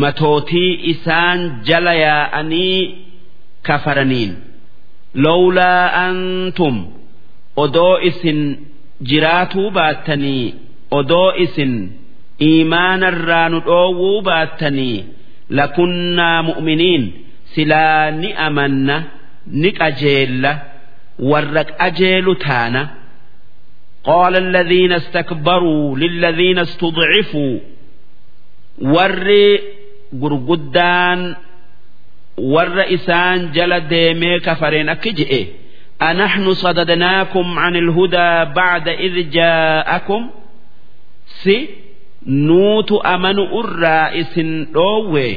Matootii isaan jala yaa'anii kafaraniin. Lawlaa antum odoo isin jiraatuu baattanii odoo isin iimaanarraa nu dhoowwuu baattanii lakunnaa mu'miniin silaa ni amanna ni qajeella warra qajeelu taana قال الذين استكبروا للذين استضعفوا ور غرغدان ور إسان جل ديمي كفرين أكجئ أنحن صددناكم عن الهدى بعد إذ جاءكم سي نوت أمن أرى إسن روي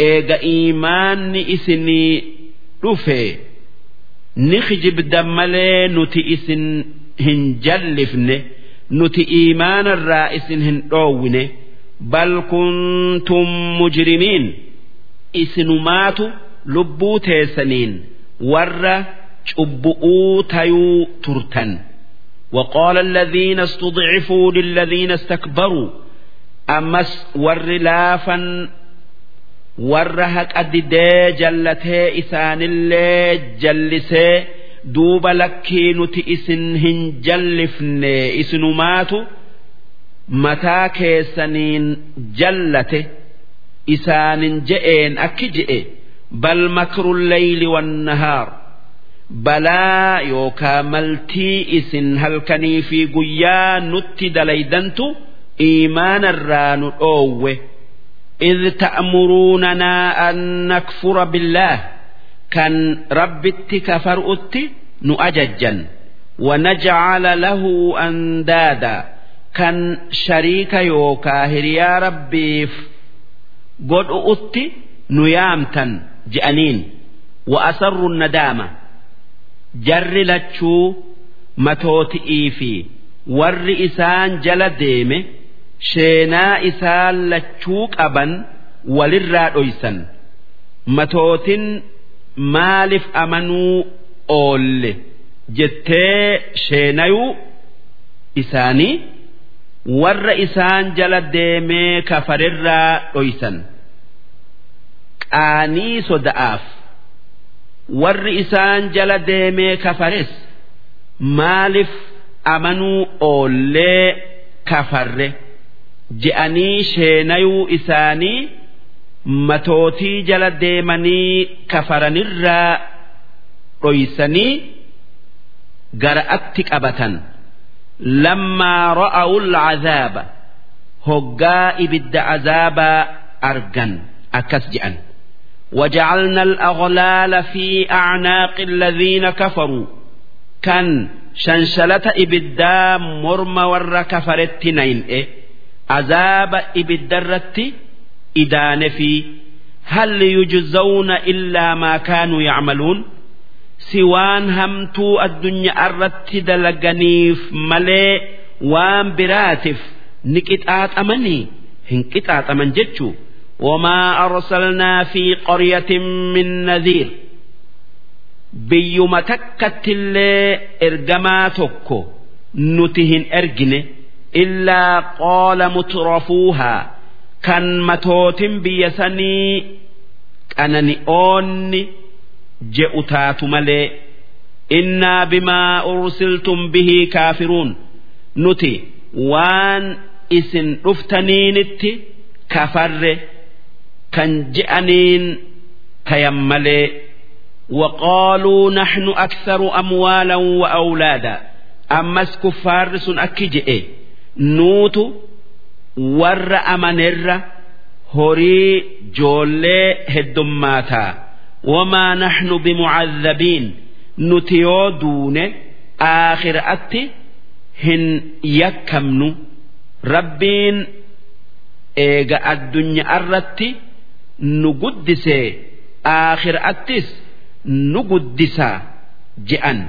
إيغا إيمان إسني رفي نخجب دمالي نتي إسن hin jallifne nuti iimaanarraa isin hin dhoowwine bal kuntum mujrimiin isinumaatu lubbuu teessaniin warra cubbu'uu tayuu turtan وقال الذين استضعفوا للذين استكبروا أمس ور لافا warra haqa didee jallatee isaanillee jallisee duuba lakkii nuti isin hin jallifne isinumaatu mataa keessaniin jallate isaanin je'een akki je'e bal makrullayli wannahaar balaa yookaa maltii isin halkanii fi guyyaa nutti dalaydantu iimaanarraa nu dhoowwe. إذ تأمروننا أن نكفر بالله كان ربت كفرؤت نؤججا ونجعل له أندادا كان شريك يوكا هريا ربيف godhu'utti nu yaamtan je'aniin wa'asarru nadaama jarri lachuu matooti'ii fi warri isaan jala deeme sheenaa isaan lachuu qaban walirraa dhoysan. Matootin maaliif amanuu oolle? Jettee sheenayuu isaanii warra isaan jala deemee kafarirraa dhoysan. Qaanii soda'aaf warri isaan jala deemee kafares maaliif amanuu oollee kafarre je'anii sheenayuu isaanii matootii jala deemanii kafaranirraa dhoysanii gara'atti qabatan lammaa ra'awu alcazaaba hoggaa ibidda azaabaa argan akkas je'an وجعلنا الأغلال في أعناق الذين كفروا كان شنشلة إبدا مرم ور كفرت نين إيه azaaba ibiddarratti idaane fi hal yujzawna illaa maa kaanuu yacmaluun si waan hamtuu addunyaa irratti dalaganiif malee waan biraatiif ni qixaaxamanii hin qixaaxaman jechuu wamaa arsalnaa fi qoryatin min nadhiir biyyuma takkatti illee ergamaa tokko nuti hin ergine نتهن أرجن إلا قال مترفوها كان متوت بيسني أنني أوني جئتات ملي إنا بما أرسلتم به كافرون نتي وان إسن رفتنينتي كفر كان جأنين تيملي وقالوا نحن أكثر أموالا وأولادا أمس كفار سن أكجئ nuutu warra amanerra horii joollee heddummaataa wamaa naxnu bimucadhabiin nuti yoo duune aakhiraatti hin yakkamnu rabbiin eega addunyaa irratti nu guddisee aakhiraattis nu guddisaa je'an.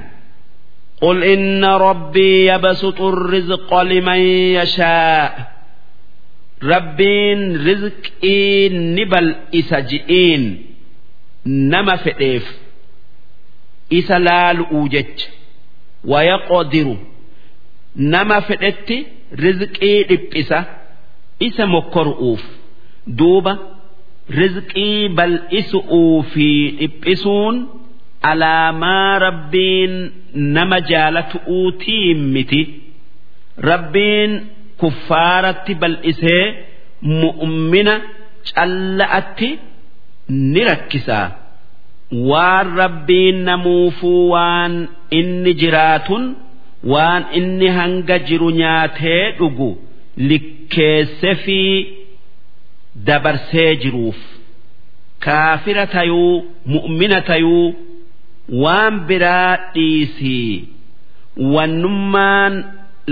قل إن ربي يبسط الرزق لمن يشاء ربين رزقي نبل إسجئين نما فئيف إسلال أوجج ويقدر نما فئت رزقي لبئسه isa mokkoru'uuf duuba rizqii bal'isu'uu fi dhiphisuun alaamaa rabbiin nama jaalatu'uutii miti rabbiin kuffaaratti bal'isee mu'ummina calla'atti ni rakkisaa waan rabbiin namuufuu waan inni jiraatun waan inni hanga jiru nyaatee dhugu likkeesse fi dabarsee jiruuf kaafira tayuu mu'mina tayuu waan biraa dhiisii wannummaan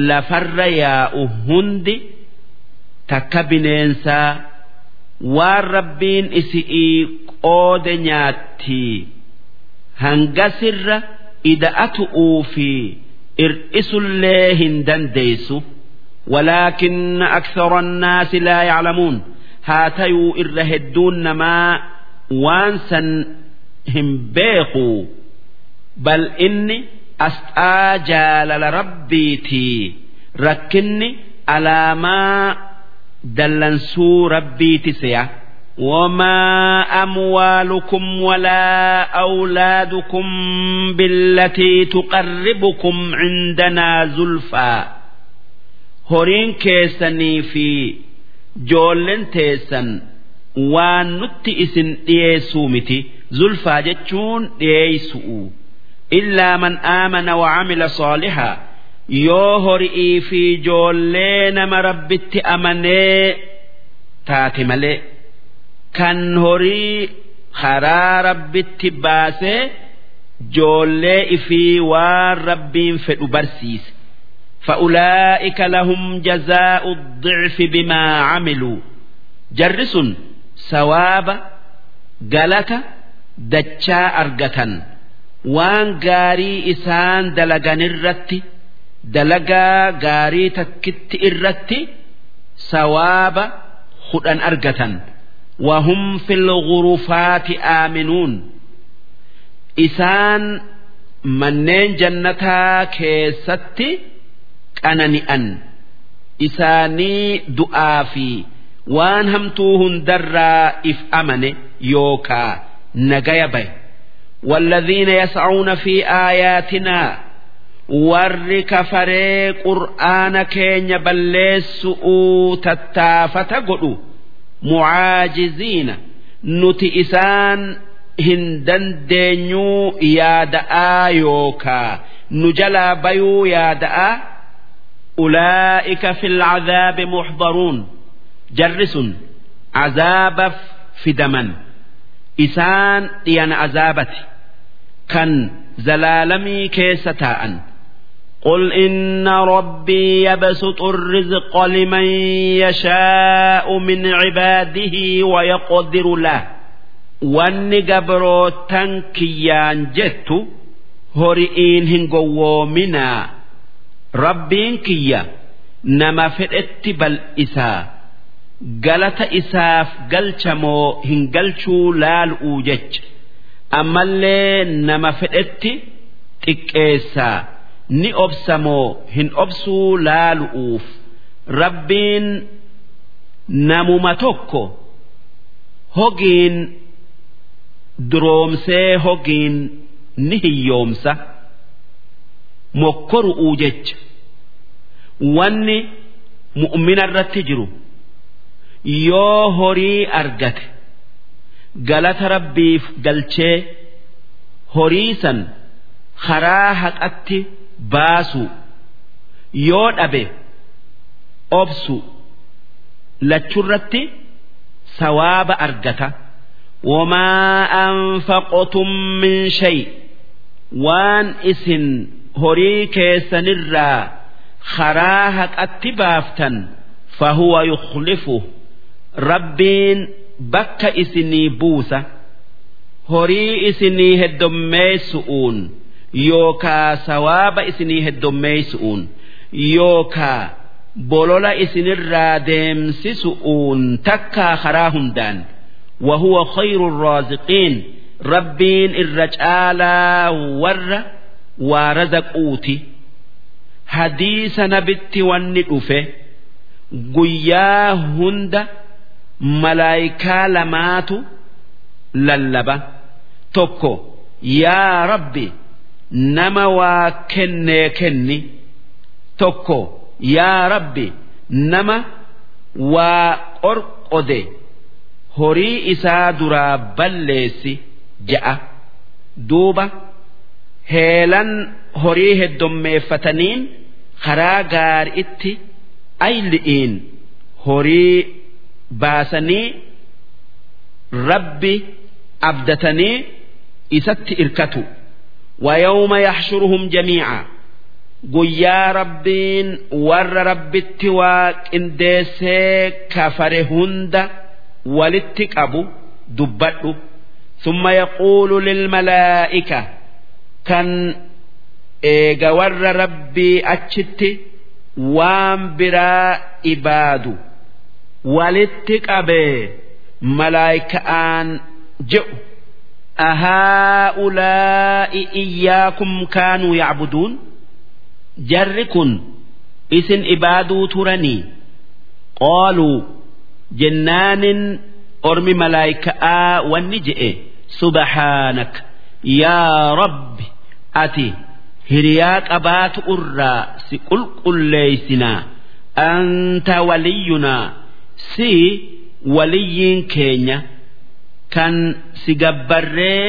lafarra yaa'u hundi takka bineensaa waan rabbiin isi'ii qoode nyaattii hangasirra ida'atu'uu fi ir'isullee hin dandeessu. ولكن أكثر الناس لا يعلمون هاتيو إرهدون ما وانسا هم بيقوا بل إني أستاجال لربيتي ركني على ما دلنسو ربيتي سيا وما أموالكم ولا أولادكم بالتي تقربكم عندنا زلفى horiin keessanii fi joollen teessan waan nutti isin dhiyeessuu miti zulfaa jechuun dhiyeessu'u illaa man aamana wa camila saalihaa yoo horii fi joollee nama rabbitti amanee taate malee kan horii karaa rabbitti baasee joollee ifii waan rabbiin fedhu barsiise فأولئك لهم جزاء الضعف بما عملوا جرس sawaaba galata dachaa argatan waan gaarii isaan dalagan irratti dalagaa gaarii takkitti irratti sawaaba hudhan argatan. Wahum fil gurufaati aaminuun. Isaan manneen jannataa keessatti qanani'an. Isaanii du'aa fi waan hamtuu hundarraa if amane yookaa nagaya baye والذين يسعون في آياتنا warri kafaree qur'aana keenya balleessu'uu tattaafata godhu mucaajiziina nuti isaan hin dandeenyuu yaada'aa yookaa nu jalaa bayuu yaada'aa ulaa'ika fi lcadaabi muxdaruun jarri sun cazaabaaf fidaman isaan dhiyana azaabati kan zalaalamii keessa taa'an قل إن ربي يبسط الرزق لمن يشاء من عباده ويقدر له wanni gabrootan kiyyaan jettu hori'iin hin gowwoominaa rabbiin kiyya nama fedhetti bal'isaa galata isaaf galchamoo hin galchuu laalu'uu jecha Ammallee nama fedhetti xiqqeessaa ni obsamoo hin obsuu laalu'uuf. Rabbiin namuma tokko hogiin duroomsee hogiin ni hiyyoomsa. Mokkoru'uu jecha. Wanni mu'mina irratti jiru. Yoo horii argate galata rabbiif galchee horiisan karaa haqatti baasu yoo dhabe obsu lachurratti sawaaba argata. Wamaa anfaqotum min shay waan isin horii keessanirraa karaa haqatti baaftan fahuwa yukhlifu rabbiin بك اسني بوسة هري اسني هدميسؤون يوكا سواب اسني هدميسؤون يوكا بولولا اسنرا ديمسسؤون تكا خراهم دان وهو خير الرازقين ربين الرجالا ور ورزقوتي حديث نبت والندفه قيا هند malaayikaa lamaatu lallaba. Tokko yaa rabbi nama waa kennee kenni. Tokko yaa rabbi nama waa qorqode horii isaa duraa balleessi ja'a. Duuba heelan horii heddommeeffataniin karaa gaari'itti ayli'iin horii baasanii rabbi abdatanii isatti irkatu ويوم يحشرهم جميعا guyyaa rabbiin warra rabbitti waaqindeessee kafare hunda walitti qabu dubbadhu ثم يقول للملائكة كان إيغا ور ربي أتشت وام برا إبادو walitti qabee malaayika'aan je'u. Ahaa'ulaa'i iyyaakum kaanuu yaabuduun jarri kun isin ibaaduu turanii? Qaaluu jennaanin ormi malaayika'aa wanni je'e subhaanak yaa rabbi ati hiriyaa qabaatu irraa si qulqulleeysinaa anta waliyyunaa. si waliyyiin keenya kan si gabbarree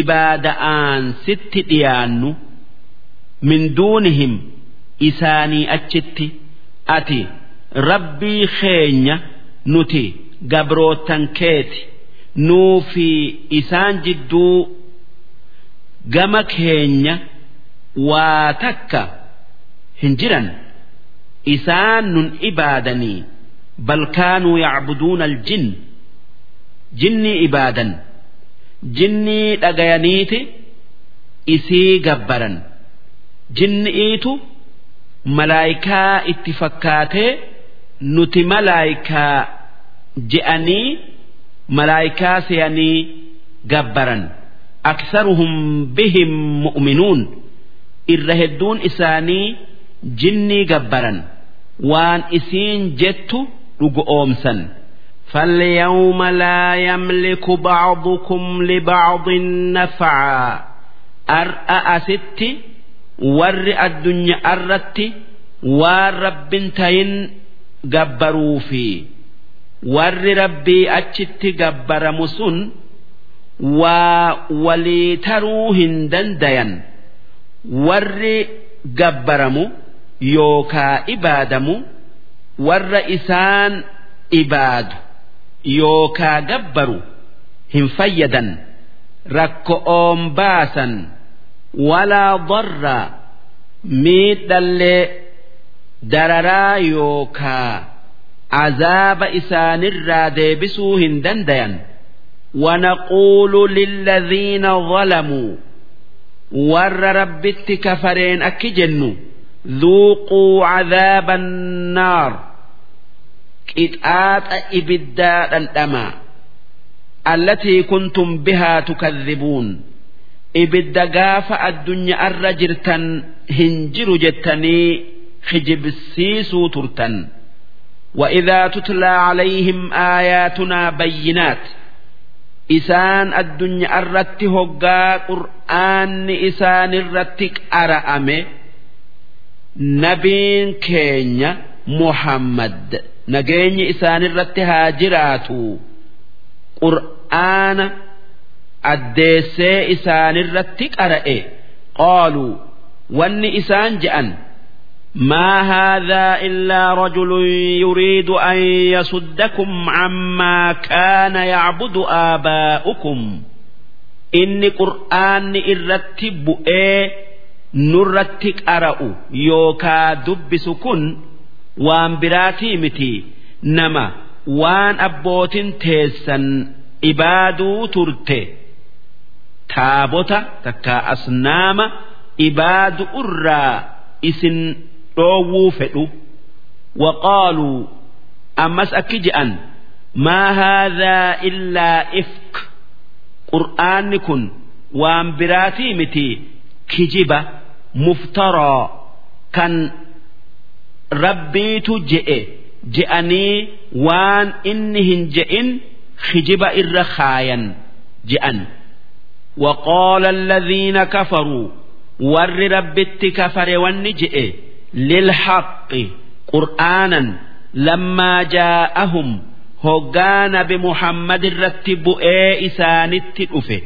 ibaada'aan sitti dhiyaannu min duunihim isaanii achitti ati rabbii keenya nuti gabroottan keeti nuu fi isaan jidduu gama keenya waa takka hin jiran isaan nun ibaadanii. Bal kaanuu yacbuduuna aljin jinnii ibaadan jinnii dhagayaniiti isii gabbaran jinni'iitu malaayikaa itti fakkaatee nuti malaayikaa je'anii malaayikaa seeyanii gabbaran aksaruhum bihim mu'minuun irra hedduun isaanii jinnii gabbaran waan isiin jettu dhugoomsan فاليوم لا يملك بعضكم لبعض نفعا أرأى ستي ور الدنيا أرتي والرب تين جبروا في ور ربي أتشت جبر مسن وليتروهن دنديا ور جبرمو يوكا إبادمو ور إسان إبادو yookaa gabbaru hin fayyadan rakko'oon baasan walaa darra miidhallee dararaa yookaa azaaba isaanirraa deebisuu hin dandayan ونقول للذين ظلموا ور ربت كفرين أكجنوا ذوقوا عذاب النار qixaaxa ibiddaa dhandhamaa allatii kuntum bihaa tukadhibuun ibidda gaafa addunyaarra jirtan hin jiru jettanii kijibsiisuu turtan وإذا تتلى عليهم آياتنا بينات إسان الدنيا الرت هقا قرآن إسان الرتك أرأمي نبين كينيا محمد nageenyi isaanirratti haa jiraatu qur'aana addeessee isaanirratti qara'e qaaluu wanni isaan je'an ما هذا إلا رجل يريد أن يصدكم عما كان يعبد آباؤكم إني قرآن إرتب إيه نرتك أرأ يوكا دبس كن waan biraatii miti nama waan abbootin teessan ibaaduu turte. Taabota takka asnaama ibaadu irraa isin dhoowwuu fedhu. Waqaaluu ammas akki je'an maa haadhaa illaa ifk. Qur'aanni kun waan biraatii miti kijiba muftaraa kan rabbiitu je'e je'anii waan inni hin je'in kijiba irra kaayan je'an وقال الذين كفروا ور ربت كفر ونجئ للحق قرآنا لما جاءهم هقان بمحمد رتب إيه إسانت أفه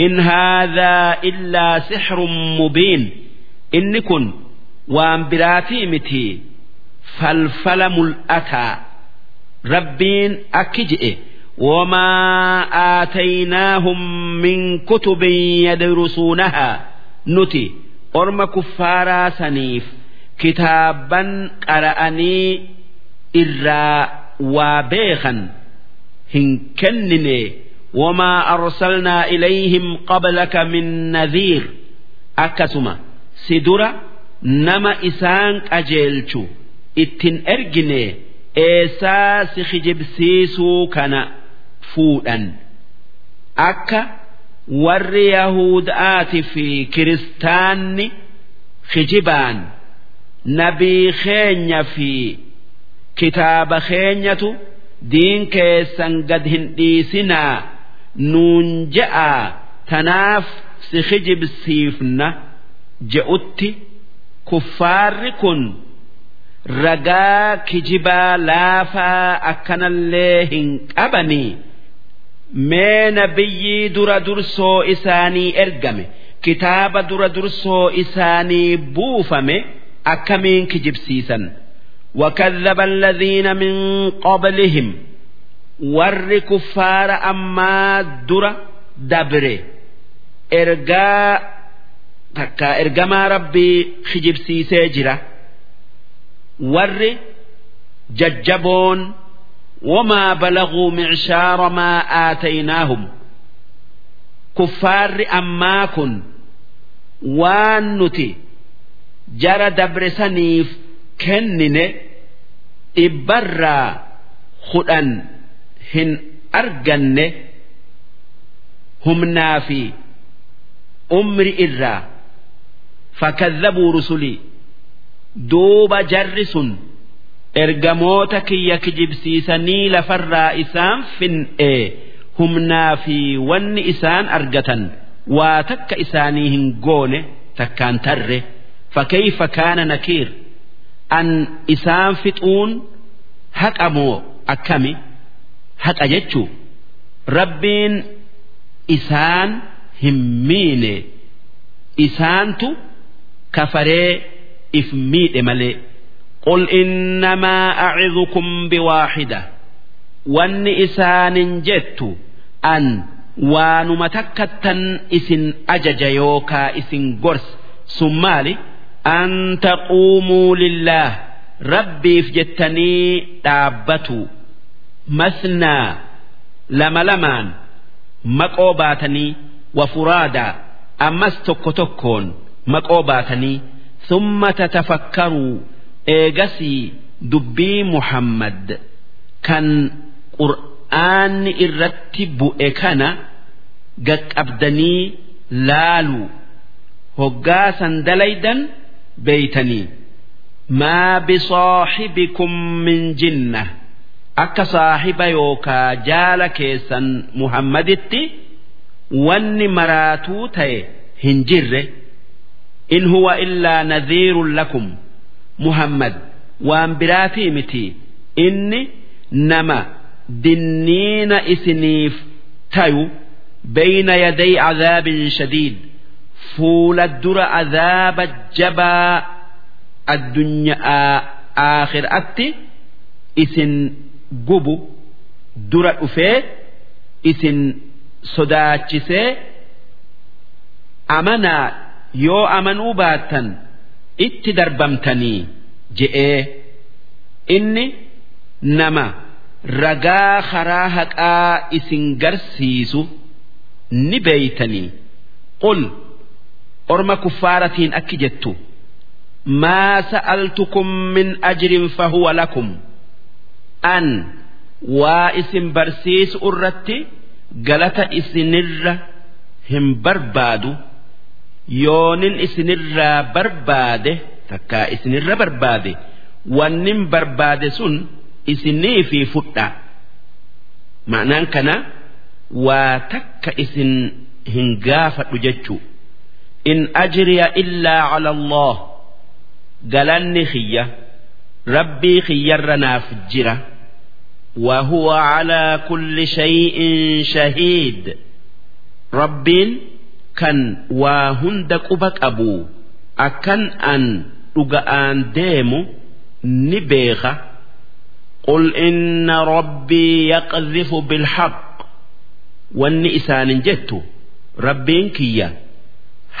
إن هذا إلا سحر مبين إن كن وان براتي متي falfala mul'ataa rabbiin akki je'e wamaa aataynaahum min kutubin yadrusuunahaa nuti orma kuffaaraa saniif kitaaban qara'anii irraa waa beekan hin kennine wamaa arsalnaa ilayhim qablaka min nadhiir akkasuma si dura nama isaan qajeelchu ittin ergine eessaa si kijibsiisuu kana fuudhan akka warri Yahudaati fi kiristaanni kijibaan nabii keenya fi kitaaba keenyatu diin keessan gad hin dhiisinaa nuun je'aa tanaaf si kijibsiifna je'utti kuffaarri kun. ragaa kijibaa laafaa akkanallee hin qabanii mee nabiyyii dura dursoo isaanii ergame kitaaba dura dursoo isaanii buufame akkamiin kijibsiisan وكذب الذين من قبلهم ور كفار أما در دبر إرجاء تكا إرجما ربي خجب سيسي جرا warri jajjaboon wamaa balaguu micshaara maa aataynaahum? Kuffaarri ammaa kun waan nuti jara dabresaniif kennine dhibbarraa hudhan hin arganne humnaa fi umri irraa. Fakkaddabuu rusulii duuba jarri sun ergamoota kiyya kijibsiisanii lafarraa isaan fin'ee humnaa fi wanni isaan argatan waa takka isaanii hin goone takkaan tarre. Fakkeeyfa kaana nakiir? An isaan fixuun haqa moo akkami? Haqa jechuu? Rabbiin isaan hin miine. Isaantu kafaree. if miidhe malee. qul innamaa acidukum biwaaxida. Wanni isaanin jettu an waanuma takkattan isin ajaja yookaa isin gorsa sun maali? An taquumuu lillaah rabbiif jettanii dhaabbatu. Masnaa lama lamaan maqoo baatanii wafuraadaa ammas tokko tokkoon maqoo baatanii ثم تتفكروا eegasii dubbii muhammad kan qur'aanni irratti bu'e kana gaqqabdanii laaluu hoggaasan dalaydan beeytanii maa bisaaxibikum min jinna akka saahiba yookaa jaala keessan muhammaditti wanni maraatuu ta'e hin jirre in huwa illaa nadhiirun lakum muhammad waan biraatii miti inni nama dinniina isiniif tayu bayna yaday cadaabin shadiid fuula dura cadaaba jabaa addunyaa aakhiraatti isin gubu dura dhufee isin sodaachisee amanaa yoo amanuu baattan itti darbamtanii je'ee inni nama ragaa karaa haqaa isin garsiisu ni beeytanii. Qul orma kuffaaratiin akki jettu maa sa'altukum min ajrin fahuwa lakum. An waa isin barsiisu irratti galata isinirra hin barbaadu yoonin isinirraa barbaade takkaa isinirra barbaade wannin barbaade sun isinii fi fudha ma'anaan kana waa takka isin hin gaafadhu jechuu in ajriya illaa cala allah galanni kiyya rabbii kiyyarra naaf jira وهو على كل شيء شهيد ربين kan waa hunda quba qabu akkan an dhuga'aan deemu ni beeka. Qul inna rabbii yaqdhifu bilhaq. Wanni isaanin jettu rabbiin kiyya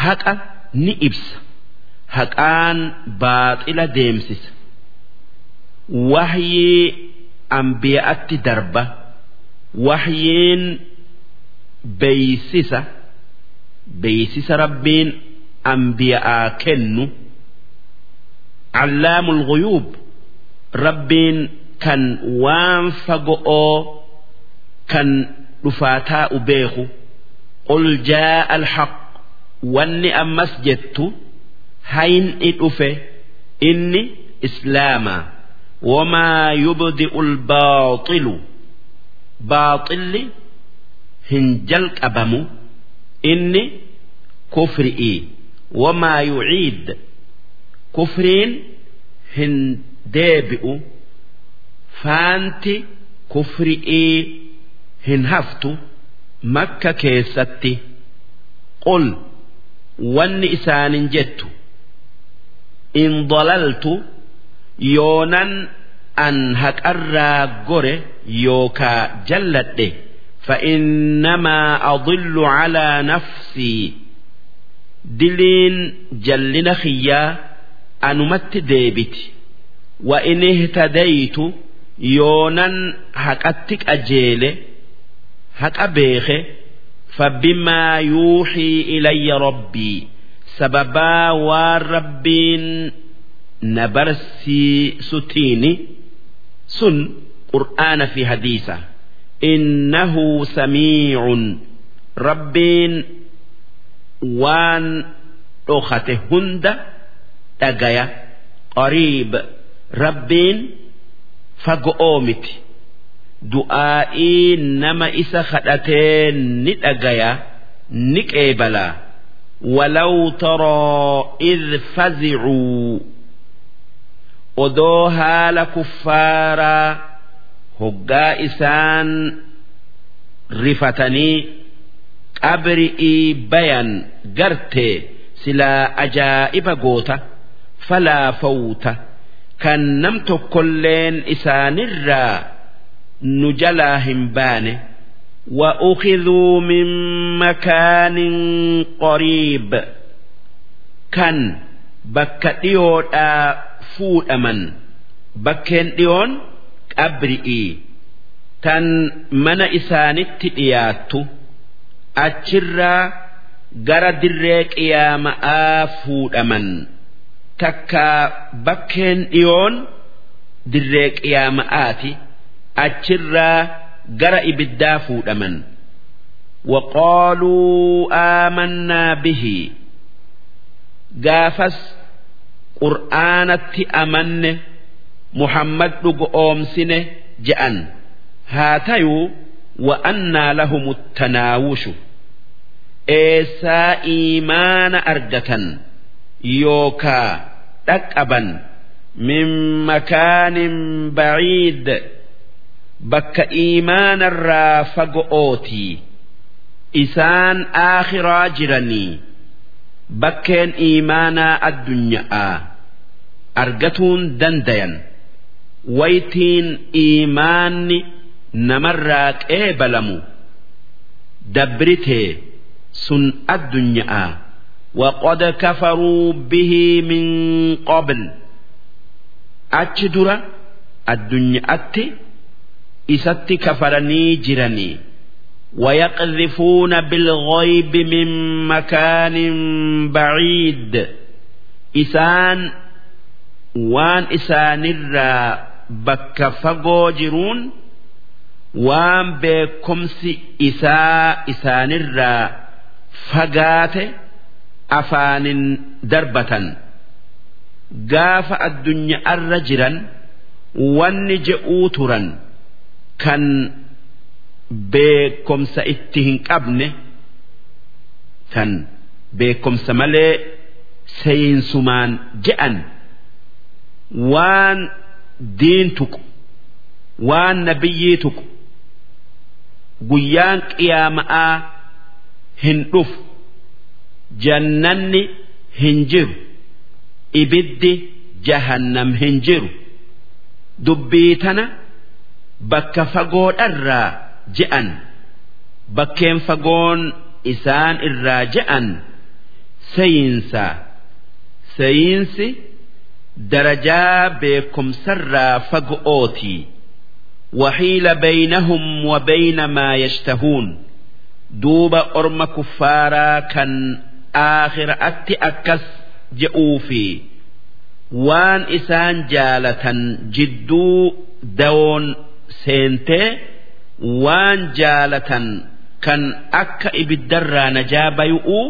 haqa ni ibsa. Haqaan baaxila deemsisa. Wahyii ambiya'atti darba. Wahyiin beeysisa beeysisa rabbiin ambiya'aa kennu. Allaamul ghuyuub. Rabbiin kan waan fago'oo kan dhufaa taa'u beeku. Qul jaa'a alhaq. Wanni ammas jettu hayni dhufe inni islaamaa wamaa yubdi'u albaaxilu baaxilli hin jalqabamu inni kufri'ii wamaa yuciid kufriin hin deebi'u faanti kufri'ii hin haftu makka keessatti. Qul wanni isaanin jettu in dalaltu yoonan an haqarraa gore yookaa jalladhe فإنما أضل على نفسي دلين جلنا خيا أنمت ديبت وإن اهتديت yoonan haqatti qajeele haqa beeke فبما يوحي إلي ربي سببا والربين نبرسي ستيني سن قرآن في حديثة إنه سميع ربين وان أخته هند أجايا قريب ربين فقومت دعائي نما إسا خدتين نتأجايا نكيبلا ولو ترى إذ فزعوا odoo haala kuffaaraa hoggaa isaan rifatanii qabri'ii bayan garte silaa ajaa'iba goota falaa fawta kan nam tokkolleen isaanirraa nu jalaa hin baane وأخذوا من مكان قريب كان بكتيودا fuudhaman bakkeen dhiyoon qabri'ii tan mana isaanitti dhiyaattu achirraa gara dirree qiyaama'aa fuudhaman takka bakkeen dhiyoon dirree qiyaama'aati achirraa gara ibiddaa fuudhaman وقالوا آمنا به قافس qur'aanatti amanne muhammad dhugo oomsine je'an. Haa tayuu wa'annaa lahumu tanaawushu eessaa iimaana argatan yookaa dhaqqaban min makaanin baciid bakka iimaanarraa fago'ootii isaan aakhiraa jiranii bakkeen iimaanaa addunyaa argatuun dandayan waytiin iimaanni namarraa qeebalamu dabritee sun addunyaa وقد كفروا به من قبل أتشدر الدنيا أتي إسات كفرني جرني ويقذفون بالغيب من مكان بعيد إسان وان إسان bakka fagoo jiruun waan beekumsi isaa isaanirraa fagaate afaanin darbatan gaafa addunyaa arra jiran wanni je'uu turan kan beekumsa itti hin qabne kan beekumsa malee seeyinsumaan je'an waan. Diin tuqu waan nabiyyii tuqu guyyaan qiyaama'aa hin dhufu jannanni hin jiru ibiddi jahannam hin jiru. Dubbii tana bakka fagoodharraa je'an bakkeen fagoon isaan irraa je'an sayinsa sayinsi darajaa beekumsarraa fago'ooti وحيل بينهم وبين ما يشتهون دوب أرم كفارا كان آخر أتي أكس جئوفي وان إسان جالة جدو دون سينتي waan jaalatan kan akka ibiddarraa najaa bay'uu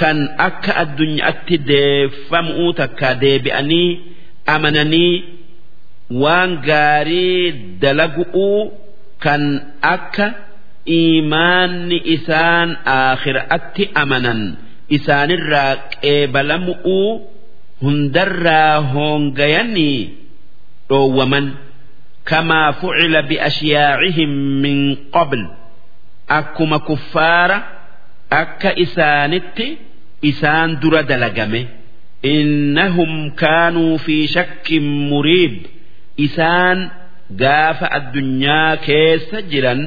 kan akka addunyaatti deeffamuu takka deebi'anii amananii waan gaarii dalagu'uu kan akka iimaanni isaan akhiraatti amanan isaanirraa qeebalamu'uu hundarraa hoongayanii dhoowwaman. Kamaa fucila biashyaa'ihim min qabl. Akkuma kuffaara akka isaanitti isaan dura dalagame. Innahum kaanuu fi shakkin muriib isaan gaafa addunyaa keessa jiran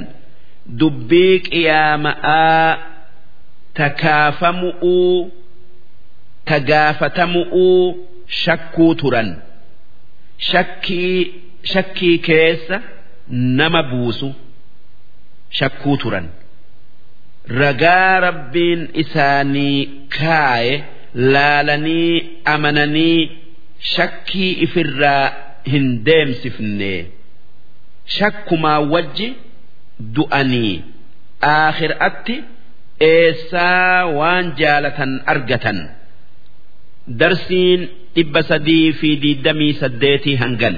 dubbii qiyaama'aa takaafamu'uu tagaafatamu'uu shakkuu turan. Shakkii shakkii keessa nama buusu shakkuu turan. Ragaa rabbiin isaanii kaaye laalanii amananii shakkii ifirraa hin deemsifne. Shakkumaa wajji du'anii aakhiraatti eessaa waan jaalatan argatan. Darsiin dhibba sadii fi diidamii saddeetii hangan.